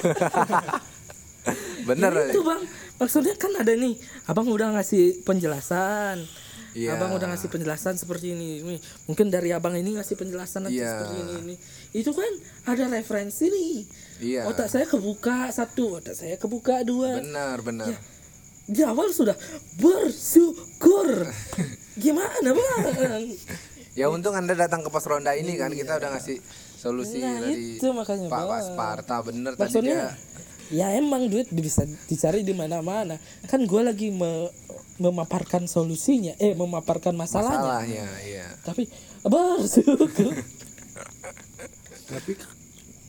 Speaker 1: Benar.
Speaker 3: Itu, Bang. Maksudnya kan ada nih, Abang udah ngasih penjelasan.
Speaker 1: Iya.
Speaker 3: Abang udah ngasih penjelasan seperti ini. Nih, Mungkin dari Abang ini ngasih penjelasan nanti
Speaker 1: Iya.
Speaker 3: seperti ini, ini. Itu kan ada referensi nih.
Speaker 1: Iya.
Speaker 3: Otak saya kebuka satu, otak saya kebuka dua.
Speaker 1: Benar benar.
Speaker 3: Ya. Di awal sudah bersyukur. Gimana, Bang?
Speaker 1: Ya untung anda datang ke pos ronda ini kan kita udah ngasih solusi
Speaker 3: Nah,
Speaker 1: dari
Speaker 3: itu makanya,
Speaker 1: Pak. Wasparta bener tadi
Speaker 3: Maksudnya
Speaker 1: dia.
Speaker 3: Ya emang duit bisa dicari di mana-mana. Kan gue lagi me- memaparkan solusinya, eh memaparkan masalahnya.
Speaker 1: Masalahnya iya.
Speaker 3: Tapi bersyukur.
Speaker 2: tapi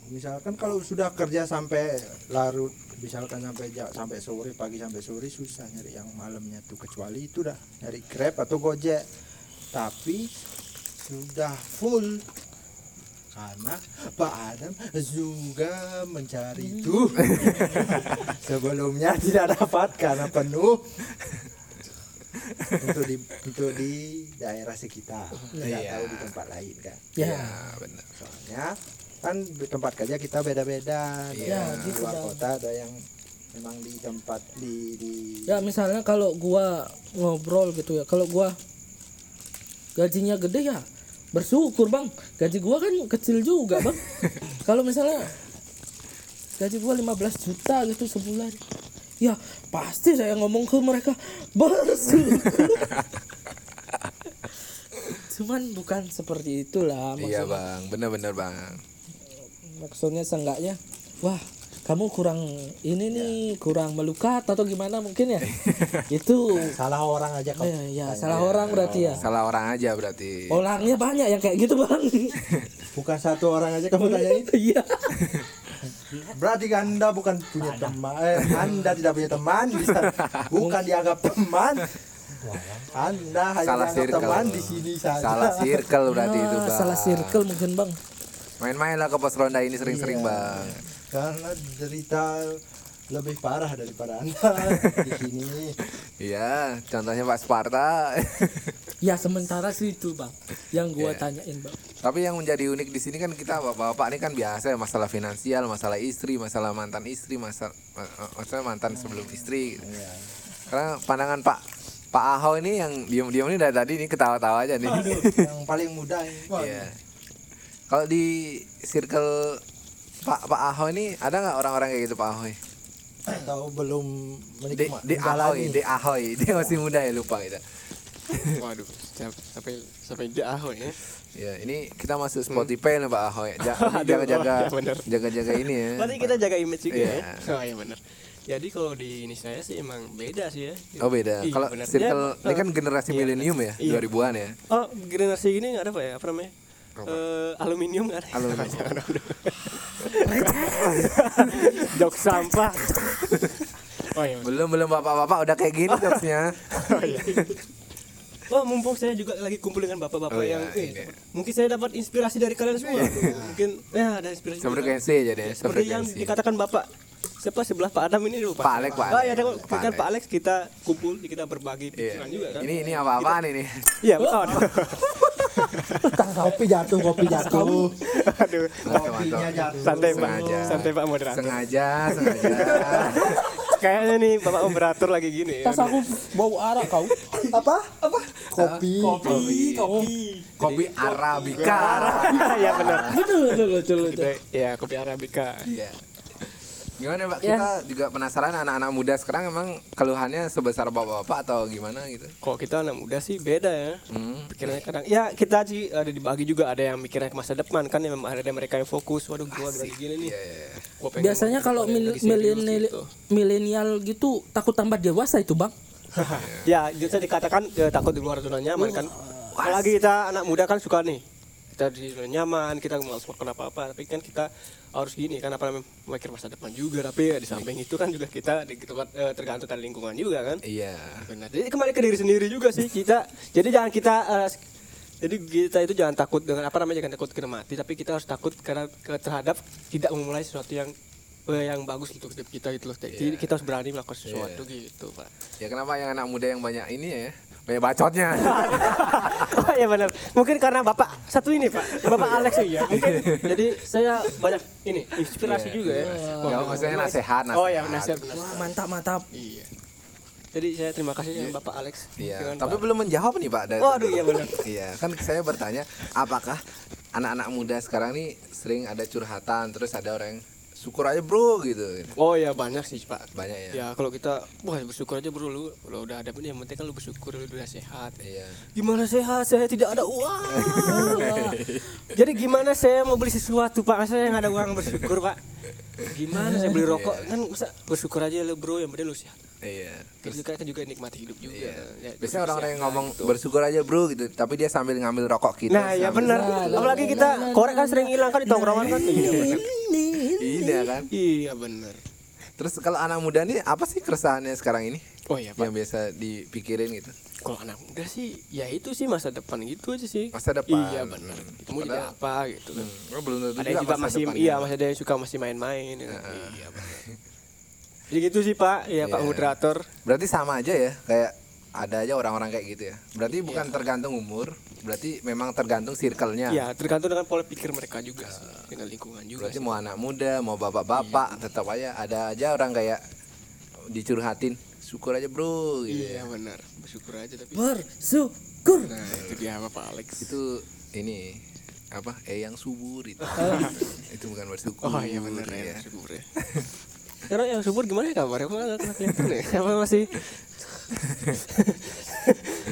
Speaker 2: misalkan kalau sudah kerja sampai larut misalkan sampai ja- sampai sore pagi sampai sore susah nyari yang malamnya tuh kecuali itu dah nyari grab atau gojek tapi sudah full karena Pak Adam juga mencari itu sebelumnya tidak dapat karena penuh untuk di untuk di daerah sekitar tidak
Speaker 1: Iya.
Speaker 2: tahu di tempat lain kan
Speaker 3: ya,
Speaker 1: Iya benar.
Speaker 2: soalnya kan di tempat kerja kita beda-beda yang di
Speaker 3: gitu,
Speaker 2: luar
Speaker 3: Bang.
Speaker 2: kota ada yang memang di tempat di di
Speaker 3: ya misalnya kalau gua ngobrol gitu ya, kalau gua gajinya gede ya bersyukur bang. Gaji gua kan kecil juga bang. kalau misalnya gaji gua 15 juta gitu sebulan, ya pasti saya ngomong ke mereka bersyukur. Cuman bukan seperti itulah
Speaker 1: Iya
Speaker 3: maksudnya.
Speaker 1: bang, benar-benar bang.
Speaker 3: maksudnya seenggaknya wah kamu kurang ini nih kurang melukat atau gimana mungkin ya? Itu
Speaker 2: salah orang aja kok.
Speaker 3: Ya, ya salah orang berarti ya?
Speaker 1: Salah orang aja berarti.
Speaker 3: orangnya banyak yang kayak gitu bang.
Speaker 2: Bukan satu orang aja kamu tanyain?
Speaker 3: Iya.
Speaker 2: Berarti anda bukan punya teman. Eh, anda tidak punya teman. Bisa bukan dianggap teman. Anda hanya
Speaker 1: Salah
Speaker 2: teman di sini saja.
Speaker 1: Salah circle berarti itu
Speaker 3: Ah,
Speaker 1: bang.
Speaker 3: salah circle mungkin bang.
Speaker 1: Main-main lah ke pos ronda ini sering-sering
Speaker 2: Iya.
Speaker 1: bang.
Speaker 2: Karena cerita lebih parah daripada anda di sini
Speaker 1: Iya, contohnya Pak Sparta.
Speaker 3: Ya sementara sih itu bang, yang gua
Speaker 1: Iya.
Speaker 3: tanyain bang.
Speaker 1: Tapi yang menjadi unik di sini kan kita bapak-bapak ini kan biasa ya, masalah finansial, masalah istri, masalah mantan istri, masalah masalah mantan sebelum istri. gitu. Karena pandangan Pak Pak Aho ini yang diam-diam ini dari tadi ini ketawa-tawa aja nih.
Speaker 2: yang paling mudah ini
Speaker 1: Iya. Kalau di circle Pak Pak Aho ini ada nggak orang-orang kayak gitu Pak Ahoy?
Speaker 2: atau belum menikmati
Speaker 1: de Ahoy, De Ahoy, dia masih muda ya lupa kita.
Speaker 5: Waduh, sampai sampai di ahoy ya.
Speaker 1: Ya, ini kita masuk Spotify nih Pak Ahoy. Jaga-jaga,
Speaker 5: iya
Speaker 1: jaga-jaga ini ya.
Speaker 5: Berarti kita jaga image juga
Speaker 1: Iya.
Speaker 5: ya. Oh iya benar. Jadi kalau di ini saya sih emang beda sih ya.
Speaker 1: Oh beda.
Speaker 5: Iya,
Speaker 1: Kalau circle
Speaker 5: Ya,
Speaker 1: ini kan generasi
Speaker 5: iya,
Speaker 1: milenium ya,
Speaker 5: Iya.
Speaker 1: 2000-an ya.
Speaker 5: Oh generasi gini nggak ada apa ya? Apa namanya? Eh, aluminium ada.
Speaker 1: Aluminium.
Speaker 5: Jok sampah. Oh iya.
Speaker 1: Belum belum bapak-bapak udah kayak gini jokesnya.
Speaker 5: Oh, iya. Oh mumpung saya juga lagi kumpul dengan bapak-bapak
Speaker 1: Oh, iya,
Speaker 5: yang eh,
Speaker 1: iya.
Speaker 5: mungkin saya dapat inspirasi dari kalian semua. mungkin ya ada inspirasi.
Speaker 1: aja deh,
Speaker 5: Seperti yang dikatakan bapak siapa sebelah Pak Adam ini lupa.
Speaker 1: Pak Alex, Pak
Speaker 5: Oh
Speaker 1: Alex.
Speaker 5: ada
Speaker 1: Pak Alex.
Speaker 5: Pak Alex kita kumpul, kita berbagi
Speaker 1: Iya.
Speaker 5: pikiran juga kan.
Speaker 1: Ini ini apa-apaan ini?
Speaker 5: Iya, oh,
Speaker 2: kopi jatuh kopi jatuh
Speaker 5: aduh.
Speaker 2: kopinya jatuh
Speaker 5: Santai Pak,
Speaker 1: Sengaja.
Speaker 5: santai Pak moderator.
Speaker 1: Sengaja, sengaja.
Speaker 5: Kayaknya nih Bapak moderator lagi gini.
Speaker 3: Tas aku bau arak kau.
Speaker 2: apa apa kopi
Speaker 3: Kopi, kopi.
Speaker 1: Kopi Arabica.
Speaker 5: ya benar.
Speaker 3: Betul, betul, betul, betul.
Speaker 5: Kita- Ya, kopi Arabica.
Speaker 1: Iya. Gimana Pak? Kita juga penasaran anak-anak muda sekarang emang keluhannya sebesar bapak-bapak atau gimana gitu?
Speaker 5: Kok kita anak muda sih beda ya.
Speaker 1: Hmm.
Speaker 5: Pikirannya kadang ya kita sih ada dibagi juga ada yang mikirnya ke masa depan kan yang ada mereka yang fokus waduh gua lagi gini nih
Speaker 1: Iya, iya, iya.
Speaker 5: Gua
Speaker 3: Biasanya kalau mil- milenial
Speaker 5: gitu.
Speaker 3: milenial gitu takut tambah dewasa itu bang.
Speaker 5: ya bisa dikatakan ya, takut di luar zona nyaman kan apalagi kita anak muda kan suka nih kita di zona nyaman kita mau melakukan apa apa tapi kan kita harus gini kan apa namanya memikir masa depan juga. Tapi ya, di samping itu kan juga kita di, tempat, eh, tergantung dari lingkungan juga kan.
Speaker 1: Iya.
Speaker 5: benar. Jadi kembali ke diri sendiri juga sih kita. Jadi jangan kita eh, jadi kita itu jangan takut dengan apa namanya jangan takut kena mati. Tapi kita harus takut karena ke- terhadap tidak memulai sesuatu yang eh, yang bagus untuk hidup kita gitu loh. Jadi kita harus berani melakukan sesuatu gitu pak.
Speaker 1: Ya kenapa yang anak muda yang banyak ini ya? Banyak bacotnya.
Speaker 5: oh iya benar. Mungkin karena bapak satu ini pak, bapak Alex ya. Mungkin jadi saya banyak ini inspirasi juga ya.
Speaker 1: Ya, maksudnya nasehat,
Speaker 5: Oh iya
Speaker 1: nasehat.
Speaker 5: nasihat. nasihat.
Speaker 3: Wah mantap mantap.
Speaker 5: Iya. Jadi saya terima kasih sama bapak Alex.
Speaker 1: Iya, tapi
Speaker 5: Pak-
Speaker 1: belum menjawab nih Pak. dari
Speaker 5: Waduh,
Speaker 1: tadi.
Speaker 5: iya benar.
Speaker 1: Iya, kan saya bertanya, apakah anak-anak muda sekarang nih sering ada curhatan, terus ada orang yang syukur aja bro gitu.
Speaker 5: Oh iya banyak sih pak.
Speaker 1: Banyak ya.
Speaker 5: Ya kalau kita wah bersyukur aja bro lu kalau udah ada ini yang penting kan lu bersyukur lu udah sehat.
Speaker 1: Iya.
Speaker 5: Gimana sehat? Saya tidak ada uang. Jadi gimana saya mau beli sesuatu pak? Saya nggak ada uang bersyukur pak. Gimana saya beli rokok? Kan masa bersyukur aja lu bro yang penting lu sehat.
Speaker 1: Iya.
Speaker 5: Terus kita kan juga nikmati hidup juga.
Speaker 1: Iya.
Speaker 5: Ya,
Speaker 1: Biasanya
Speaker 5: terus
Speaker 1: orang-orang yang
Speaker 5: sehat
Speaker 1: ngomong
Speaker 5: gitu.
Speaker 1: bersyukur aja bro gitu, tapi dia sambil ngambil rokok kita.
Speaker 5: Nah ya benar. Apalagi kita korek kan sering hilang kan di tongkrongan kan. Iya benar.
Speaker 1: Iya kan.
Speaker 5: Iya benar.
Speaker 1: Terus kalau anak muda nih apa sih keresahannya sekarang ini?
Speaker 5: Oh iya pak.
Speaker 1: Yang biasa dipikirin gitu.
Speaker 5: Kalau anak muda sih ya itu sih masa depan gitu aja sih.
Speaker 1: Masa depan.
Speaker 5: Iya benar. Mau jadi apa gitu kan.
Speaker 1: Oh, belum tentu
Speaker 5: Ada yang juga
Speaker 1: masa
Speaker 5: masih
Speaker 1: depannya.
Speaker 5: iya masih ada yang suka masih main-main. ya kan. Iya benar. Jadi gitu sih pak. Ya pak
Speaker 1: Iya.
Speaker 5: moderator.
Speaker 1: Berarti sama aja ya, kayak ada aja orang-orang kayak gitu ya. Berarti
Speaker 5: Iya.
Speaker 1: bukan tergantung umur, berarti memang tergantung circle-nya.
Speaker 5: Ya tergantung dengan pola pikir mereka juga sih. Dengan lingkungan juga.
Speaker 1: Berarti
Speaker 5: sih.
Speaker 1: mau anak muda, mau bapak-bapak,
Speaker 5: Iya.
Speaker 1: tetap aja ada aja orang kayak dicurhatin. Syukur aja bro gitu
Speaker 5: Iya
Speaker 1: ya.
Speaker 5: benar. Bersyukur aja tapi.
Speaker 3: Bersyukur.
Speaker 5: Nah itu dia bapak Alex.
Speaker 1: Itu ini apa? Eh yang subur itu. itu bukan bersyukur.
Speaker 5: Oh iya benar
Speaker 1: ya.
Speaker 5: ya, subur ya. Sekarang yang subur gimana ya kabarnya? Kok nggak pernah kelihatan ya? Apa masih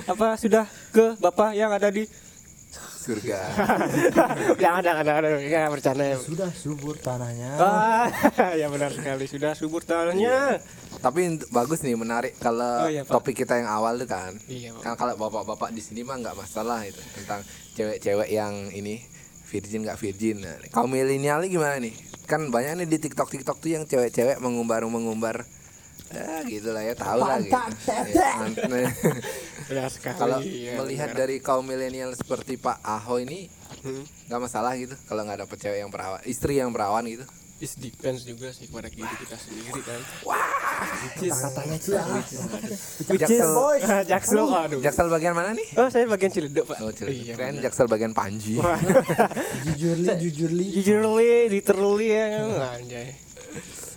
Speaker 5: apa sudah ke bapak yang ada di
Speaker 1: Surga.
Speaker 5: yang ada ada ada ya bercanda ya.
Speaker 2: sudah subur tanahnya
Speaker 5: Ah, ya benar sekali sudah subur tanahnya.
Speaker 1: Tapi untuk- bagus nih menarik kalau
Speaker 5: Oh, iya, Pak.
Speaker 1: topik kita yang awal tuh kan.
Speaker 5: Iya.
Speaker 1: Kan kalau bapak-bapak di sini mah nggak masalah itu tentang cewek-cewek yang ini virgin nggak virgin. Nah, kaum milenial ini gimana nih? Kan banyak nih di TikTok TikTok tuh yang cewek-cewek mengumbar mengumbar ya gitu lah ya tahu lah gitu. Ya, kalau
Speaker 5: ya,
Speaker 1: melihat dari kaum milenial seperti Pak Aho ini
Speaker 5: Hmm.
Speaker 1: nggak masalah gitu kalau nggak dapet cewek yang perawan istri yang perawan gitu
Speaker 5: it depends juga sih kepada diri kita sendiri kan.
Speaker 2: Katanya sih
Speaker 1: Jaksel,
Speaker 5: jaksel. Aduh.
Speaker 1: Jaksel bagian mana nih?
Speaker 5: oh saya bagian ciledug pak.
Speaker 1: Oh, Ciledug.
Speaker 5: iya
Speaker 1: Keren Jaksel bagian Panji.
Speaker 2: jujur li jujur li
Speaker 5: jujurly literally ya. Anjay.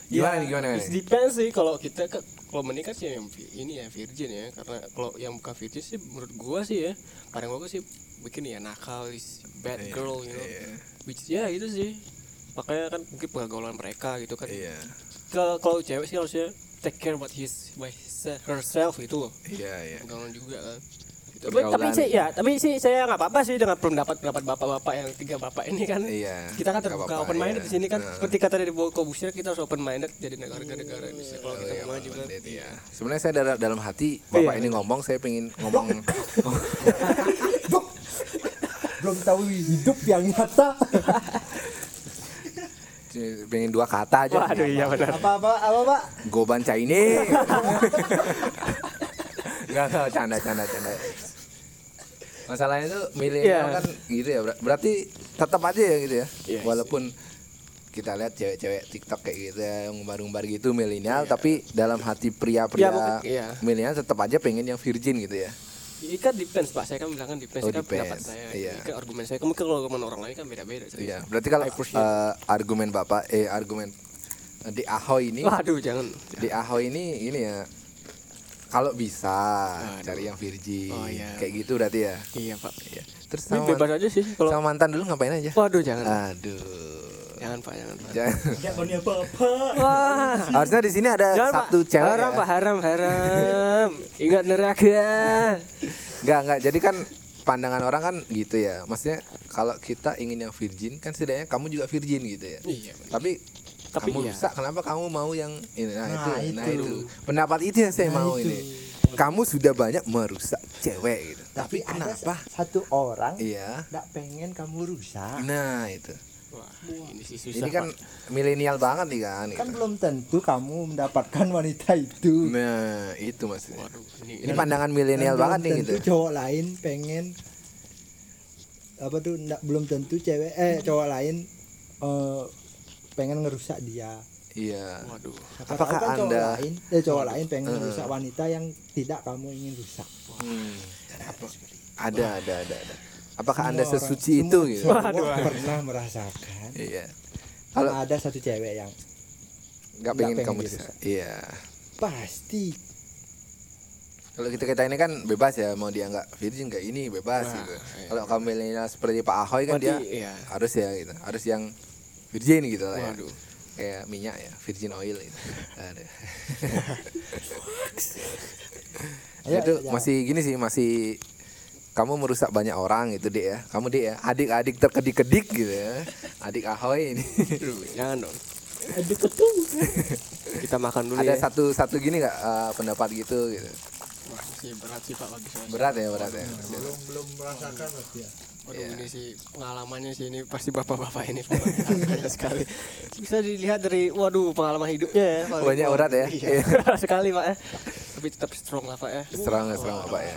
Speaker 1: Gimana
Speaker 5: Ya,
Speaker 1: nih, gimana, gimana?
Speaker 5: depends sih. Kalau kita kan kalau menikah sih yang ini ya virgin ya. Karena kalau yang bukan virgin sih menurut gua sih ya paling bagus sih bikin ya nakal is bad
Speaker 1: Iya,
Speaker 5: girl you know. which ya itu sih makanya kan mungkin pergaulan mereka gitu kan
Speaker 1: Iya.
Speaker 5: kalau kalau cewek sih harusnya take care about his by his- herself itu loh
Speaker 1: Iya, iya.
Speaker 5: pergaulan juga kan
Speaker 1: Itu
Speaker 5: tapi, tapi sih ya tapi sih saya nggak apa-apa sih dengan pendapat pendapat bapak-bapak yang tiga bapak ini kan
Speaker 1: Iya.
Speaker 5: kita kan terbuka
Speaker 1: apa-apa,
Speaker 5: open minded
Speaker 1: iya.
Speaker 5: di sini kan
Speaker 1: Nah.
Speaker 5: seperti kata dari Bowo Kobusir kita harus open minded jadi negara-negara bisa kalau kita
Speaker 1: Iya,
Speaker 5: mau maju kan
Speaker 1: iya. Sebenarnya saya dalam, dalam hati bapak
Speaker 5: Iya.
Speaker 1: ini ngomong, saya pengen ngomong
Speaker 2: belum tahu hidup yang nyata
Speaker 1: pengen dua kata aja.
Speaker 5: waduh iya benar
Speaker 2: apa apa apa pak
Speaker 1: Goban Chinese. Enggak, enggak, canda, canda, canda. Masalahnya itu milenial
Speaker 5: Iya.
Speaker 1: kan gitu ya. ber- Berarti tetap aja ya gitu ya.
Speaker 5: Iya.
Speaker 1: Walaupun kita lihat cewek-cewek TikTok kayak gitu ya, yang umbar-umbar gitu milenial, tapi dalam hati pria-pria
Speaker 5: Iya, mungkin- iya.
Speaker 1: milenial tetap aja pengen yang virgin gitu ya.
Speaker 5: Ini kan depends pak saya kan bilang kan depends
Speaker 1: Oh,
Speaker 5: kan
Speaker 1: depends.
Speaker 5: pendapat saya
Speaker 1: Iya.
Speaker 5: Ini kan argumen saya mungkin kalau argumen orang lain kan beda-beda.
Speaker 1: Iya. Berarti kalau eh, argumen bapak, eh argumen eh, di Ahoy ini,
Speaker 5: waduh jangan
Speaker 1: di Ahoy ini ini ya. Kalau bisa
Speaker 5: Aduh.
Speaker 1: cari yang virgin,
Speaker 5: Oh, iya.
Speaker 1: kayak gitu berarti ya.
Speaker 5: iya pak
Speaker 1: Iya. Terus sama,
Speaker 5: bebas aja sih kalau
Speaker 1: sama mantan dulu ngapain aja?
Speaker 5: waduh jangan
Speaker 1: Aduh.
Speaker 5: Jangan pak jangan pak
Speaker 1: Jangan.
Speaker 2: Jangan apa apa.
Speaker 5: wah
Speaker 1: Harusnya di sini ada
Speaker 5: Jangan,
Speaker 1: satu
Speaker 5: Pak.
Speaker 1: cewek.
Speaker 5: haram
Speaker 1: ya.
Speaker 5: pak haram haram ingat neraka
Speaker 1: Enggak, enggak. Jadi kan pandangan orang kan gitu ya. Maksudnya kalau kita ingin yang virgin kan setidaknya kamu juga virgin gitu ya.
Speaker 5: iya
Speaker 1: Tapi
Speaker 5: Tapi
Speaker 1: kamu
Speaker 5: iya.
Speaker 1: rusak kenapa kamu mau yang ini nah,
Speaker 2: Nah,
Speaker 1: itu, nah
Speaker 2: itu.
Speaker 1: itu pendapat itu yang saya
Speaker 2: Nah,
Speaker 1: mau
Speaker 2: itu.
Speaker 1: ini kamu sudah banyak merusak cewek gitu
Speaker 2: Tapi ada
Speaker 1: kenapa
Speaker 2: satu orang
Speaker 1: iya
Speaker 2: tidak pengen kamu rusak.
Speaker 1: nah itu
Speaker 5: wah ini sih susah
Speaker 1: ini kan milenial banget nih kan,
Speaker 2: Kan belum tentu kamu mendapatkan wanita itu.
Speaker 1: nah itu maksudnya
Speaker 5: waduh ini,
Speaker 1: ini pandangan milenial
Speaker 2: Dan
Speaker 1: banget nih gitu
Speaker 2: tentu cowok lain pengen apa tuh ndak belum tentu cewek eh cowok lain eh, pengen ngerusak dia.
Speaker 1: iya
Speaker 5: waduh
Speaker 1: Apakah
Speaker 2: kan cowok
Speaker 1: Anda-
Speaker 2: lain eh cowok lain pengen
Speaker 1: Eh.
Speaker 2: ngerusak wanita yang tidak kamu ingin rusak.
Speaker 1: Hmm. ada ada ada ada apakah anda
Speaker 2: Semua orang-
Speaker 1: sesuci itu
Speaker 2: semua-
Speaker 1: gitu
Speaker 2: semua pernah merasakan.
Speaker 1: iya
Speaker 2: Kalau ada satu cewek yang
Speaker 1: nggak pengen
Speaker 2: pengen
Speaker 1: kamu
Speaker 2: dirusak.
Speaker 1: dirusak iya
Speaker 2: pasti
Speaker 1: Kalau kita kita ini kan bebas ya mau dia nggak virgin nggak ini bebas
Speaker 5: Nah,
Speaker 1: gitu.
Speaker 5: iya.
Speaker 1: Kalau kamu milenial seperti Pak Ahoy kan
Speaker 5: Berarti,
Speaker 1: dia
Speaker 5: iya.
Speaker 1: harus ya gitu, harus yang virgin gitu lah ya.
Speaker 5: Waduh.
Speaker 1: Kayak minyak ya, virgin oil gitu. Aduh.
Speaker 2: Ayo,
Speaker 1: itu
Speaker 2: ayo.
Speaker 1: masih gini sih masih kamu merusak banyak orang gitu deh ya. Kamu deh ya, adik-adik terkedik-kedik gitu ya. Adik Ahoy ini.
Speaker 5: Aduh, jangan dong
Speaker 3: Aduh ketung.
Speaker 5: kita makan dulu
Speaker 1: Ada
Speaker 5: ya
Speaker 1: satu satu gini nggak eh, pendapat gitu gitu.
Speaker 5: Wah, sih berat sih pak bagi saya
Speaker 1: Berat ya, berat ya.
Speaker 2: belum belum merasakan pasti ya.
Speaker 5: Waduh
Speaker 1: Iya.
Speaker 5: ini sih pengalamannya sih ini pasti bapak-bapak ini pengalaman sekali. Bisa dilihat dari waduh pengalaman hidupnya ya.
Speaker 1: Banyak urat ya?
Speaker 5: Iya. sekali pak ya. Tapi tetap strong lah pak ya.
Speaker 1: Serang serang Pak ya.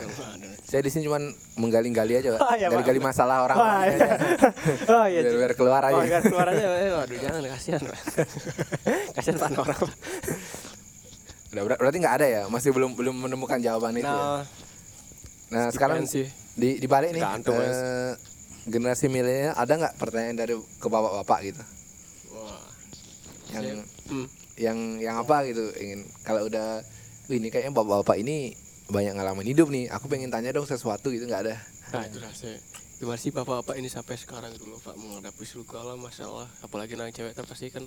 Speaker 1: Saya di sini cuman menggali-gali aja, Pak.
Speaker 5: Pak.
Speaker 1: Gali-gali masalah orang.
Speaker 5: Wah,
Speaker 1: aja.
Speaker 5: iya. Oh iya.
Speaker 1: biar, biar keluar aja.
Speaker 5: Oh, biar keluar aja. Pak. Eh, Waduh jangan kasihan pak. kasihan pak orang.
Speaker 1: Udah, ber- berarti nggak ada ya? Masih belum belum menemukan jawaban itu. ya?
Speaker 5: Nah,
Speaker 1: Nah, sekarang
Speaker 5: sih.
Speaker 1: di di balik nih
Speaker 5: Tergantung, Mas.
Speaker 1: eh, generasi milenial ada nggak pertanyaan dari ke bapak-bapak gitu?
Speaker 5: Wah.
Speaker 1: Yang
Speaker 5: Hmm.
Speaker 1: yang yang apa gitu ingin kalau udah "Wih, ini kayaknya bapak-bapak ini banyak ngalamin hidup nih. Aku pengen tanya dong sesuatu gitu nggak ada.
Speaker 5: Nah itulah saya Gimana sih bapak-bapak ini sampai sekarang gitu loh Pak Menghadapi segala masalah Apalagi anak cewek kan pasti kan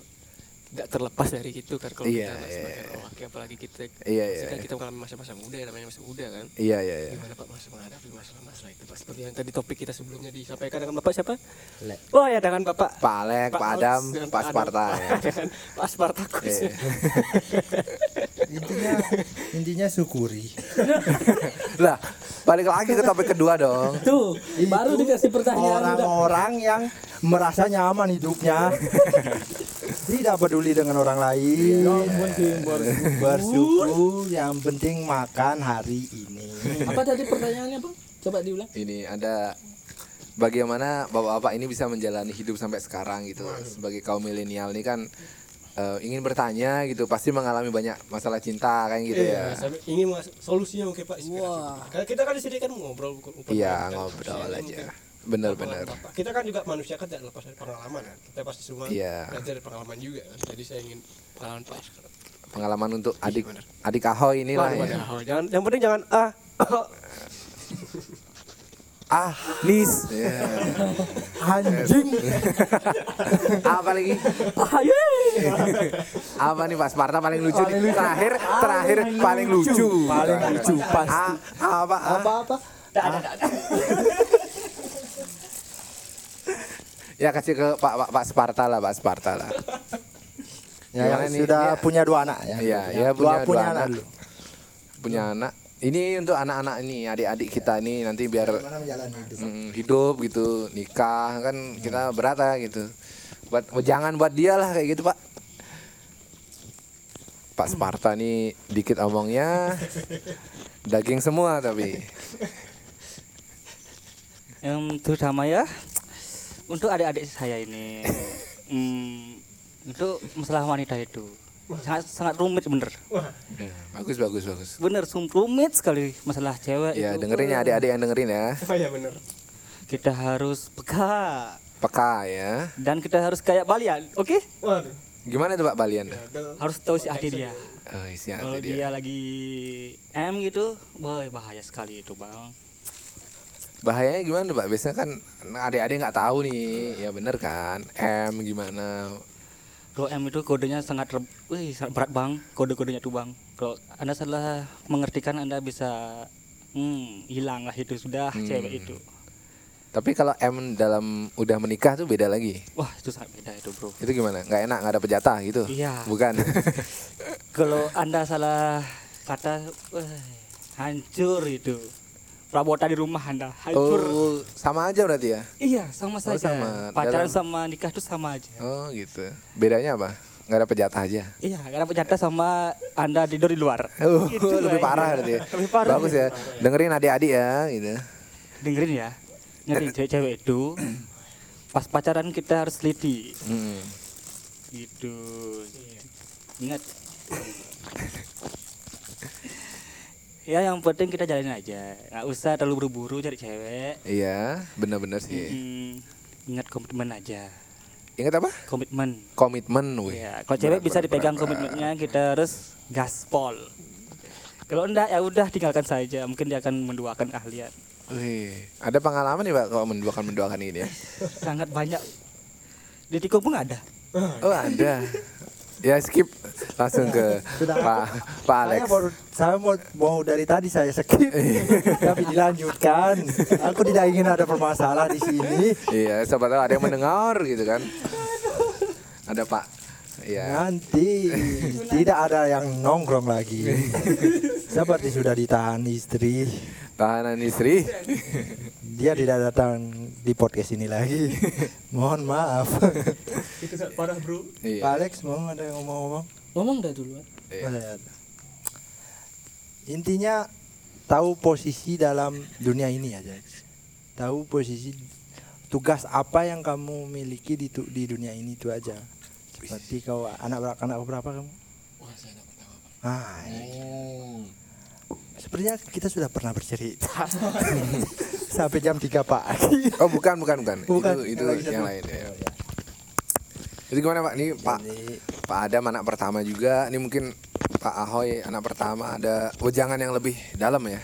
Speaker 5: Tidak terlepas dari itu kan Kalau
Speaker 1: Iya,
Speaker 5: kita
Speaker 1: iya,
Speaker 5: sebagai
Speaker 1: iya.
Speaker 5: Apalagi kita
Speaker 1: Iya,
Speaker 5: pasti
Speaker 1: iya,
Speaker 5: kita mengalami masa-masa muda ya Namanya masa muda kan
Speaker 1: Iya iya iya.
Speaker 5: Gimana Pak Mas menghadapi masalah-masalah itu Pak Seperti yang tadi topik kita sebelumnya disampaikan dengan Bapak siapa?
Speaker 2: Le.
Speaker 5: Oh ya dengan Bapak
Speaker 1: Pak Alek, Pak,
Speaker 5: Alex
Speaker 1: Adam, Pak. Sparta ya.
Speaker 5: Pak Spartakus
Speaker 1: Iya.
Speaker 2: intinya intinya syukuri
Speaker 1: lah, balik lagi ke topik kedua dong.
Speaker 3: Tuh, baru
Speaker 2: Itu
Speaker 3: dikasih pertanyaan
Speaker 2: orang-orang yang merasa nyaman hidupnya tidak peduli dengan orang lain
Speaker 3: Yang penting bersyukur.
Speaker 2: bersyukur yang penting makan hari ini
Speaker 3: Apa tadi pertanyaannya bang? Coba diulang.
Speaker 1: Ini ada bagaimana bapak-bapak ini bisa menjalani hidup sampai sekarang gitu sebagai kaum milenial ini kan eh, ingin bertanya gitu pasti mengalami banyak masalah cinta kayak gitu
Speaker 5: Iya,
Speaker 1: ya
Speaker 5: ingin mas solusinya mungkin Pak. Wah. Karena kita kan di sini kan ngobrol
Speaker 1: iya
Speaker 5: kan.
Speaker 1: ngobrol
Speaker 5: Iya,
Speaker 1: aja
Speaker 5: mungkin
Speaker 1: bener-bener
Speaker 5: Bapak. Kita kan juga manusia kan tidak lepas dari pengalaman kan. Kita pasti semua
Speaker 1: Iya.
Speaker 5: belajar dari pengalaman juga kan. Jadi saya ingin pengalaman Pak.
Speaker 1: pengalaman untuk adik
Speaker 5: bener.
Speaker 1: adik ahoy inilah ya
Speaker 5: oh, jangan yang penting jangan ah
Speaker 1: ah nis Ya.
Speaker 2: Anjing.
Speaker 1: apa lagi apa nih Pak Sparta paling lucu nih terakhir terakhir paling lucu
Speaker 2: Paling lucu pasti.
Speaker 1: Ah, apa ah?
Speaker 2: Apa-apa?
Speaker 1: ya kasih ke Pak Pak, Pak Sparta lah Pak Sparta lah
Speaker 2: Ya,
Speaker 1: Gimana
Speaker 2: yang
Speaker 1: nih?
Speaker 2: sudah
Speaker 1: Dia-
Speaker 2: punya dua anak ya.
Speaker 1: Iya, ya
Speaker 2: dua
Speaker 1: punya,
Speaker 2: punya
Speaker 1: dua
Speaker 2: anak
Speaker 1: anak. punya anak ini untuk anak-anak ini adik-adik kita ini nanti biar
Speaker 2: Gimana menjalani hidup?
Speaker 1: mm, hidup gitu nikah kan kita berat lah gitu. Buat jangan buat dia lah kayak gitu Pak. Pak Sparta nih dikit omongnya daging semua tapi.
Speaker 4: Yang terutama ya untuk adik-adik saya ini hmm, itu masalah wanita itu sangat sangat rumit bener.
Speaker 1: Ya, bagus bagus bagus.
Speaker 4: Bener sum rumit sekali masalah cewek
Speaker 1: ya
Speaker 4: itu.
Speaker 1: dengerin ya adik-adik yang dengerin ya.
Speaker 5: Oh ya benar
Speaker 4: kita harus peka.
Speaker 1: Peka ya.
Speaker 4: Dan kita harus kayak Balian oke?
Speaker 5: Waduh.
Speaker 1: Gimana tuh Pak Balian?
Speaker 4: Harus tahu si hati dia.
Speaker 1: Oh, isi hati
Speaker 4: kalau
Speaker 1: dia.
Speaker 4: dia lagi M gitu boy bahaya sekali itu bang.
Speaker 1: Bahayanya gimana tuh, Pak? Biasanya kan adik-adik nggak tahu nih. Ya bener kan? M gimana
Speaker 4: Kalau M itu kodenya sangat re- wih, berat bang. Kode-kodenya tuh bang. Kalau anda salah mengertikan anda bisa hmm, hilang lah itu sudah
Speaker 1: Hmm.
Speaker 4: cewek itu.
Speaker 1: Tapi kalau M dalam udah menikah tuh beda lagi?
Speaker 4: Wah itu sangat beda itu bro.
Speaker 1: Itu gimana? Nggak enak nggak ada pejatah gitu?
Speaker 4: Iya.
Speaker 1: bukan?
Speaker 4: Kalau anda salah kata wah, hancur itu perabotan di rumah anda hancur.
Speaker 1: Oh sama aja berarti ya?
Speaker 4: Iya sama saja.
Speaker 1: sama.
Speaker 4: pacaran
Speaker 1: Dalam-
Speaker 4: sama nikah itu sama aja.
Speaker 1: Oh gitu. Bedanya apa? Nggak ada pejatah aja?
Speaker 4: Iya karena penjata sama anda tidur di luar.
Speaker 1: Oh,
Speaker 4: Itu
Speaker 1: lebih
Speaker 4: lah
Speaker 1: parah berarti ya.
Speaker 4: lebih parah
Speaker 1: Bagus ya. Dengerin adik-adik ya gitu.
Speaker 4: dengerin ya. Nyari cewek-cewek itu pas pacaran kita harus teliti.
Speaker 1: Hmm.
Speaker 4: gitu. Ingat ya yang penting kita jalanin aja nggak usah terlalu buru-buru cari cewek
Speaker 1: Iya, bener-bener sih.
Speaker 4: Mm, ingat komitmen aja
Speaker 1: Ingat apa?
Speaker 4: komitmen
Speaker 1: Komitmen, wih.
Speaker 4: ya kalau cewek
Speaker 1: Berat,
Speaker 4: bisa
Speaker 1: berat,
Speaker 4: dipegang
Speaker 1: berat.
Speaker 4: komitmennya kita harus gaspol kalau enggak ya udah tinggalkan saja mungkin dia akan menduakan kalian
Speaker 1: Wih, ada pengalaman nih Pak kalau menduakan menduakan ini ya?
Speaker 4: sangat banyak di Tiko pun ada
Speaker 1: Oh ada. Ya skip langsung ke
Speaker 2: Sudah.
Speaker 1: Pak Pak Alex.
Speaker 2: Saya mau, saya mau, mau dari tadi saya skip, tapi dilanjutkan. Aku tidak ingin ada permasalahan di sini.
Speaker 1: Iya, siapa tahu ada yang mendengar gitu kan. Ada Pak. Iya.
Speaker 2: Nanti tidak ada yang nongkrong lagi. Seperti sudah ditahan istri,
Speaker 1: Tahanan istri.
Speaker 2: dia tidak datang di podcast ini lagi. Mohon maaf.
Speaker 5: itu sangat parah bro
Speaker 2: Pak
Speaker 1: Iya.
Speaker 2: Alex mau ada yang ngomong-ngomong?
Speaker 3: Ngomong dah duluan.
Speaker 1: Iya.
Speaker 2: Intinya tahu posisi dalam dunia ini aja. Tahu posisi tugas apa yang kamu miliki di tu- di dunia ini itu aja. Seperti kau anak berapa anak berapa kamu? Ah,
Speaker 1: Oh.
Speaker 2: Sepertinya kita sudah pernah bercerita sampai jam 3 pagi.
Speaker 1: Oh bukan bukan bukan.
Speaker 2: Bukan.
Speaker 1: Itu itu
Speaker 2: Yang
Speaker 1: yang lain ya. Jadi gimana Pak? Ini Pak
Speaker 2: Ini
Speaker 1: Pak Adam anak pertama juga. Ini mungkin Pak Ahoy anak pertama ada wejangan yang lebih dalam ya.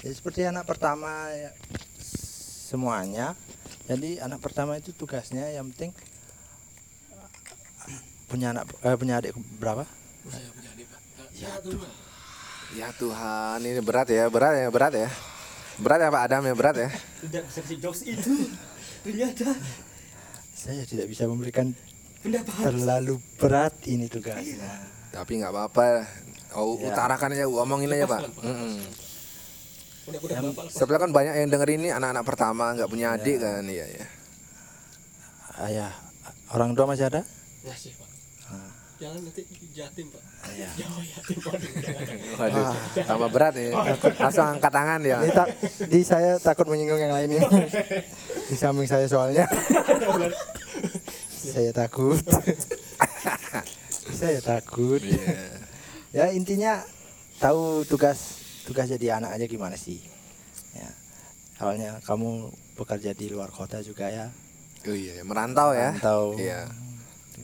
Speaker 2: ya seperti anak pertama ya, semuanya. Jadi anak pertama itu tugasnya yang penting punya anak eh, punya adik berapa?
Speaker 1: Ya Tuhan, ini berat ya, berat ya, berat ya. Berat ya Pak Adam ya, berat ya.
Speaker 4: tidak bisa jokes itu ternyata
Speaker 2: Saya tidak bisa memberikan
Speaker 4: pendapat
Speaker 2: terlalu berat ini tugasnya.
Speaker 1: Tapi nggak apa-apa. Oh,
Speaker 2: Ya.
Speaker 1: utarakan aja, omongin aja Pak.
Speaker 5: Udah udah bapak
Speaker 1: Sebelah kan banyak yang denger ini anak-anak pertama nggak punya adik kan, iya ya.
Speaker 2: Ayah, orang tua masih ada?
Speaker 5: masih pak jangan nanti jatim pak
Speaker 2: Iya.
Speaker 5: Yatim waduh jangan.
Speaker 1: Waduh, tambah berat nih. Langsung angkat tangan ya.
Speaker 2: Ini tak, saya takut menyinggung yang lain ini. Di samping saya soalnya. saya takut. saya takut.
Speaker 1: Iya.
Speaker 2: Ya intinya tahu tugas tugas jadi anak aja gimana sih. Ya. Awalnya kamu bekerja di luar kota juga ya.
Speaker 1: Oh iya, merantau ya.
Speaker 2: Merantau.
Speaker 1: Iya.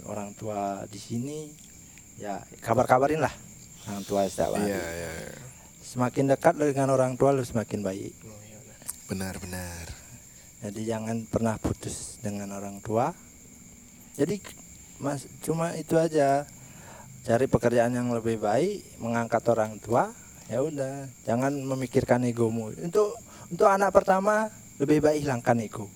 Speaker 2: Orang tua di sini ya kabar-kabarin lah orang tua setiap hari.
Speaker 1: Iya, iya. iya.
Speaker 2: Semakin dekat dengan orang tua lu semakin baik.
Speaker 1: Benar, benar.
Speaker 2: Jadi jangan pernah putus dengan orang tua. Jadi mas cuma itu aja. Cari pekerjaan yang lebih baik, mengangkat orang tua. Ya udah, jangan memikirkan egomu. Untuk untuk anak pertama lebih baik hilangkan ego.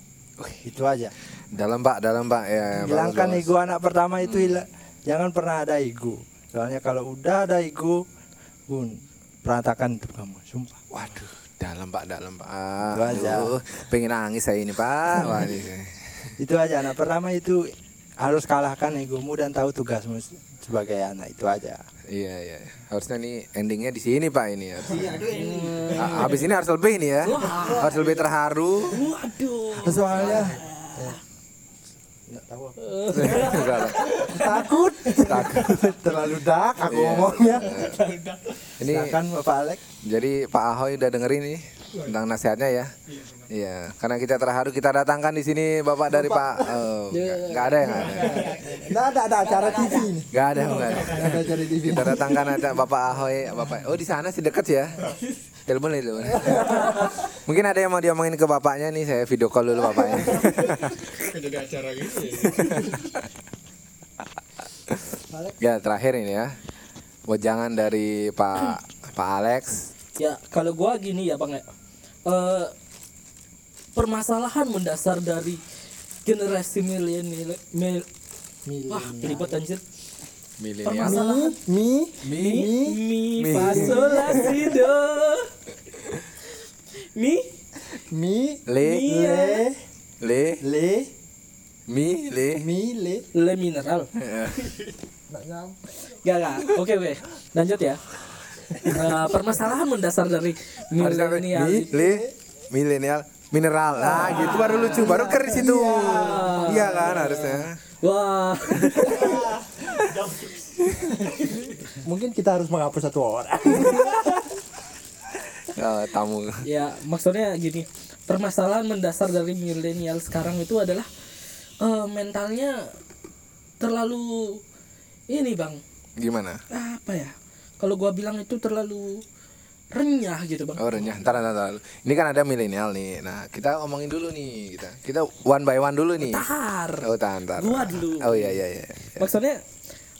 Speaker 2: Itu aja.
Speaker 1: Dalam Pak, dalam Pak ya.
Speaker 2: hilangkan
Speaker 1: bagus,
Speaker 2: ego anak pertama itu hila- jangan pernah ada ego. Soalnya kalau udah ada ego, pun berantakan hidup kamu. Sumpah.
Speaker 1: Waduh, dalam Pak, dalam Pak.
Speaker 2: Itu aja.
Speaker 1: Aduh, pengen nangis saya ini Pak. Waduh.
Speaker 2: itu aja anak pertama itu harus kalahkan egomu dan tahu tugasmu sebagai anak itu aja
Speaker 1: Iya, iya. Harusnya nih endingnya di sini Pak ini ya. Ha- Habis ini harus lebih nih ya. Harus lebih terharu.
Speaker 3: Waduh.
Speaker 2: soalnya tahu aku.
Speaker 1: Enggak lah.
Speaker 2: takut takut terlalu dark aku
Speaker 1: Iya.
Speaker 2: ngomongnya
Speaker 1: Ini
Speaker 2: silakan bapak Alex
Speaker 1: jadi Pak Ahoy udah dengerin nih tentang nasihatnya ya. Iya, karena kita terharu kita datangkan di sini Bapak dari Pak. Oh, nggak nggak ada yang ada.
Speaker 2: nggak ada ada acara TV ini
Speaker 1: Nggak ada, nggak ada.
Speaker 2: ada acara TV
Speaker 1: Kita datangkan ada Bapak Ahoy, Bapak. Oh di sana sih deket ya. Telepon itu. Mungkin ada yang mau diomongin ke bapaknya nih, saya video call dulu bapaknya.
Speaker 5: jadi acara gitu ya
Speaker 1: ya terakhir ini ya. Wejangan dari Pak Pak Alex.
Speaker 3: Ya kalau gua gini ya bang ya. Eh, permasalahan mendasar dari generasi milenial. Mil, wah ribet anjir.
Speaker 1: Milenial.
Speaker 3: Permasalahan
Speaker 2: mi
Speaker 1: Mi.
Speaker 3: mi
Speaker 1: Mi.
Speaker 3: do. Mi
Speaker 2: mi
Speaker 1: Le.
Speaker 2: le
Speaker 1: Le.
Speaker 2: le
Speaker 1: Mi. Le.
Speaker 2: mi le
Speaker 3: le mineral.
Speaker 2: nggak nyam
Speaker 3: Gak gak. Oke oke. Lanjut ya. Eh, permasalahan mendasar dari milenial.
Speaker 1: Milenial. Mineral. Nah, gitu baru lucu, baru keris itu. Iya kan harusnya.
Speaker 3: Wah.
Speaker 2: mungkin kita harus menghapus satu orang
Speaker 1: Oh, tamu.
Speaker 3: ya maksudnya gini permasalahan mendasar dari milenial sekarang itu adalah eh, mentalnya terlalu ini bang
Speaker 1: Gimana?
Speaker 3: apa ya kalau gua bilang itu terlalu renyah gitu bang
Speaker 1: Oh renyah, ntar, ntar, ntar. Ini kan ada milenial nih. Nah kita omongin dulu nih kita. Kita one by one dulu nih.
Speaker 3: tahar
Speaker 1: Oh tahan, tahan.
Speaker 3: Gua dulu.
Speaker 1: Oh iya iya iya.
Speaker 3: maksudnya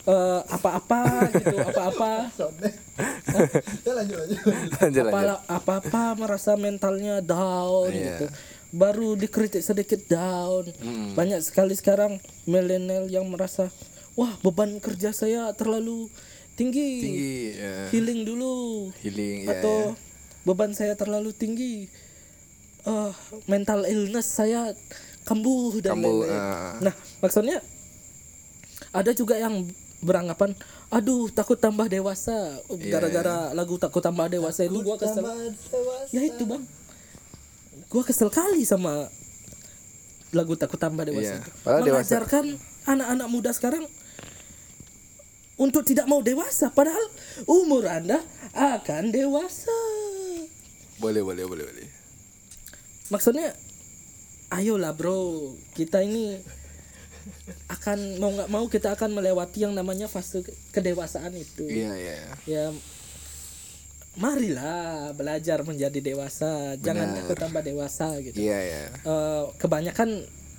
Speaker 3: eh, apa-apa gitu apa-apa
Speaker 2: ya lanjut lanjut
Speaker 1: Lanjut lanjut.
Speaker 3: apa apa-apa merasa mentalnya down
Speaker 1: Iya.
Speaker 3: gitu baru dikritik sedikit down
Speaker 1: Mm.
Speaker 3: banyak sekali sekarang milenial yang merasa wah beban kerja saya terlalu tinggi,
Speaker 1: Tinggi. Ya.
Speaker 3: healing dulu
Speaker 1: Healing. Ya,
Speaker 3: atau
Speaker 1: ya.
Speaker 3: beban saya terlalu tinggi eh mental illness saya kambuh dan
Speaker 1: Kambuh,
Speaker 3: lain-lain.
Speaker 1: ah.
Speaker 3: nah maksudnya ada juga yang beranggapan aduh takut tambah dewasa
Speaker 1: Iya,
Speaker 3: gara-gara lagu takut tambah dewasa itu gua kesel ya itu bang gua kesel kali sama lagu takut tambah dewasa
Speaker 1: Iya,
Speaker 3: itu
Speaker 1: padahal dewasa.
Speaker 3: mengajarkan anak-anak muda sekarang untuk tidak mau dewasa padahal umur anda akan dewasa
Speaker 1: Boleh boleh boleh boleh.
Speaker 3: maksudnya ayolah bro kita ini akan mau nggak mau kita akan melewati yang namanya fase ke- kedewasaan itu
Speaker 1: Iya iya.
Speaker 3: ya marilah belajar menjadi dewasa jangan
Speaker 1: Benar.
Speaker 3: takut tambah dewasa gitu
Speaker 1: Iya iya.
Speaker 3: Eh, kebanyakan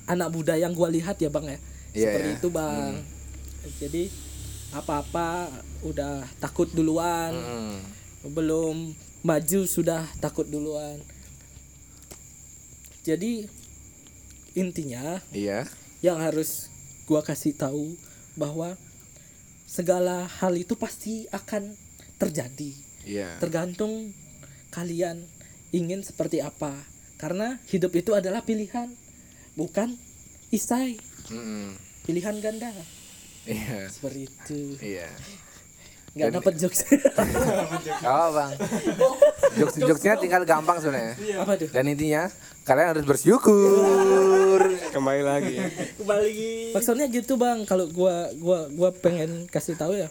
Speaker 3: anak muda yang gua lihat ya bang ya
Speaker 1: Iya,
Speaker 3: seperti
Speaker 1: iya.
Speaker 3: itu bang jadi apa-apa udah takut duluan
Speaker 1: Hmm.
Speaker 3: belum maju sudah takut duluan jadi intinya
Speaker 1: Iya.
Speaker 3: yang harus gua kasih tahu bahwa segala hal itu pasti akan terjadi
Speaker 1: Iya.
Speaker 3: tergantung kalian ingin seperti apa karena hidup itu adalah pilihan bukan isai
Speaker 1: Mm-mm.
Speaker 3: pilihan ganda
Speaker 1: Iya.
Speaker 3: seperti itu.
Speaker 1: Iya.
Speaker 3: nggak
Speaker 1: Dan-
Speaker 3: dapat jokes.
Speaker 1: Oh bang. Jokes jokesnya tinggal gampang sebenarnya.
Speaker 3: apa tuh?
Speaker 1: Dan intinya kalian harus bersyukur.
Speaker 5: Kembali lagi.
Speaker 3: maksudnya gitu bang. Kalau gua gua gua pengen kasih tahu ya.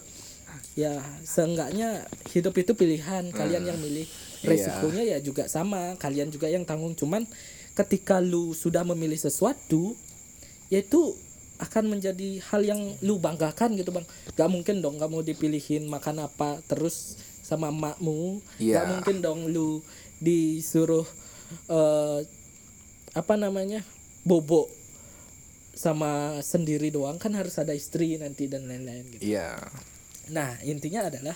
Speaker 3: Ya seenggaknya hidup itu pilihan. Kalian yang milih. Resikonya ya juga sama. Kalian juga yang tanggung. Cuman ketika lu sudah memilih sesuatu yaitu akan menjadi hal yang lu banggakan gitu bang gak mungkin dong kamu dipilihin makan apa terus sama emakmu
Speaker 1: Iya.
Speaker 3: gak mungkin dong lu disuruh eh, apa namanya bobo sama sendiri doang kan harus ada istri nanti dan lain-lain gitu.
Speaker 1: Iya.
Speaker 3: Nah intinya adalah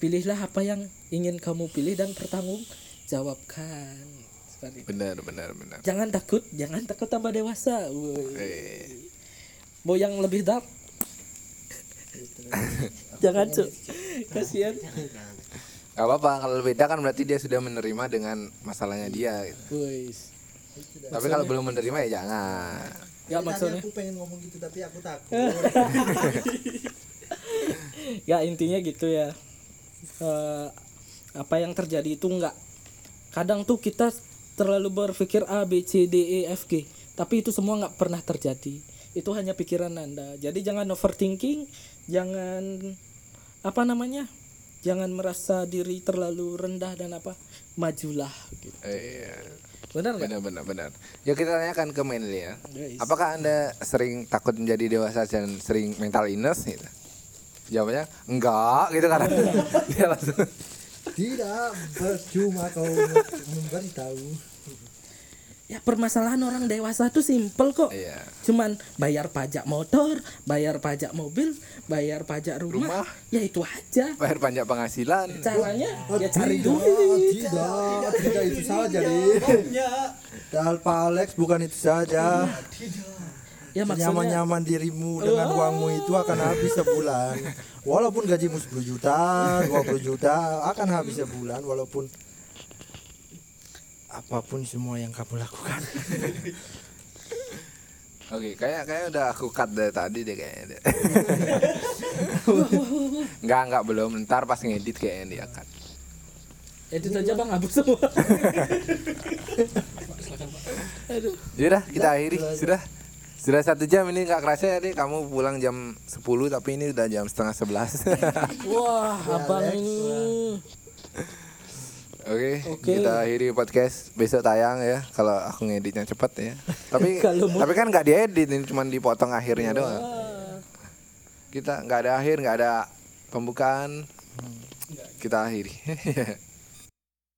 Speaker 3: pilihlah apa yang ingin kamu pilih dan pertanggung jawabkan seperti.
Speaker 1: Benar benar benar.
Speaker 3: Jangan takut, jangan takut tambah dewasa. Mau yang lebih dark? jangan cu, kasihan.
Speaker 1: Gak apa-apa kalau beda kan berarti dia sudah menerima dengan masalahnya dia. gitu. Tapi kalau belum menerima ya jangan.
Speaker 3: Ya
Speaker 2: Tadi
Speaker 3: maksudnya,
Speaker 2: aku pengen ngomong gitu tapi aku takut.
Speaker 3: ya intinya gitu ya. Eh, apa yang terjadi itu enggak. Kadang tuh kita terlalu berpikir A B C D E F G, tapi itu semua nggak pernah terjadi. Itu hanya pikiran anda. Jadi jangan overthinking, jangan apa namanya, jangan merasa diri terlalu rendah dan apa, majulah. Gitu.
Speaker 1: Eh,
Speaker 3: Benar nggak?
Speaker 1: benar benar benar. Yuk kita tanyakan ke Menli ya.
Speaker 3: Guys.
Speaker 1: Apakah anda sering takut menjadi dewasa dan sering mental illness? Gitu? Jawabannya enggak gitu karena dia langsung
Speaker 2: Tidak percuma kau memberitahu.
Speaker 3: Ya permasalahan orang dewasa tuh simple kok.
Speaker 1: Iya.
Speaker 3: Cuman bayar pajak motor, bayar pajak mobil, bayar pajak rumah,
Speaker 1: Rumah.
Speaker 3: ya itu aja.
Speaker 1: bayar pajak penghasilan.
Speaker 3: Caranya ya cari
Speaker 2: Tidak,
Speaker 3: duit.
Speaker 2: Tidak, tidak itu saja deh. Dan Pak Alex bukan itu saja.
Speaker 3: Ya maksudnya
Speaker 2: Nyaman-nyaman dirimu dengan uangmu itu akan habis sebulan. Walaupun gajimu 10 juta, 20 juta akan habis sebulan walaupun apa pun semua yang kamu lakukan.
Speaker 1: Oke, kayak kayak udah aku cut dari tadi deh kayaknya. deh. Enggak, enggak belum. Ntar pas ngedit kayaknya dia cut.
Speaker 3: edit aja bang abu semua. Aduh.
Speaker 1: Sudah, kita akhiri. Sudah. Sudah satu jam ini nggak kerasa ya deh. Kamu pulang jam 10 tapi ini udah jam setengah 11
Speaker 3: Wah, abang ini.
Speaker 1: Oke,
Speaker 3: Oke.
Speaker 1: kita akhiri podcast besok tayang ya. Kalau aku ngeditnya cepet ya. Tapi tapi kan nggak diedit ini cuma dipotong akhirnya doang. Kita nggak ada akhir, nggak ada pembukaan. Kita akhiri.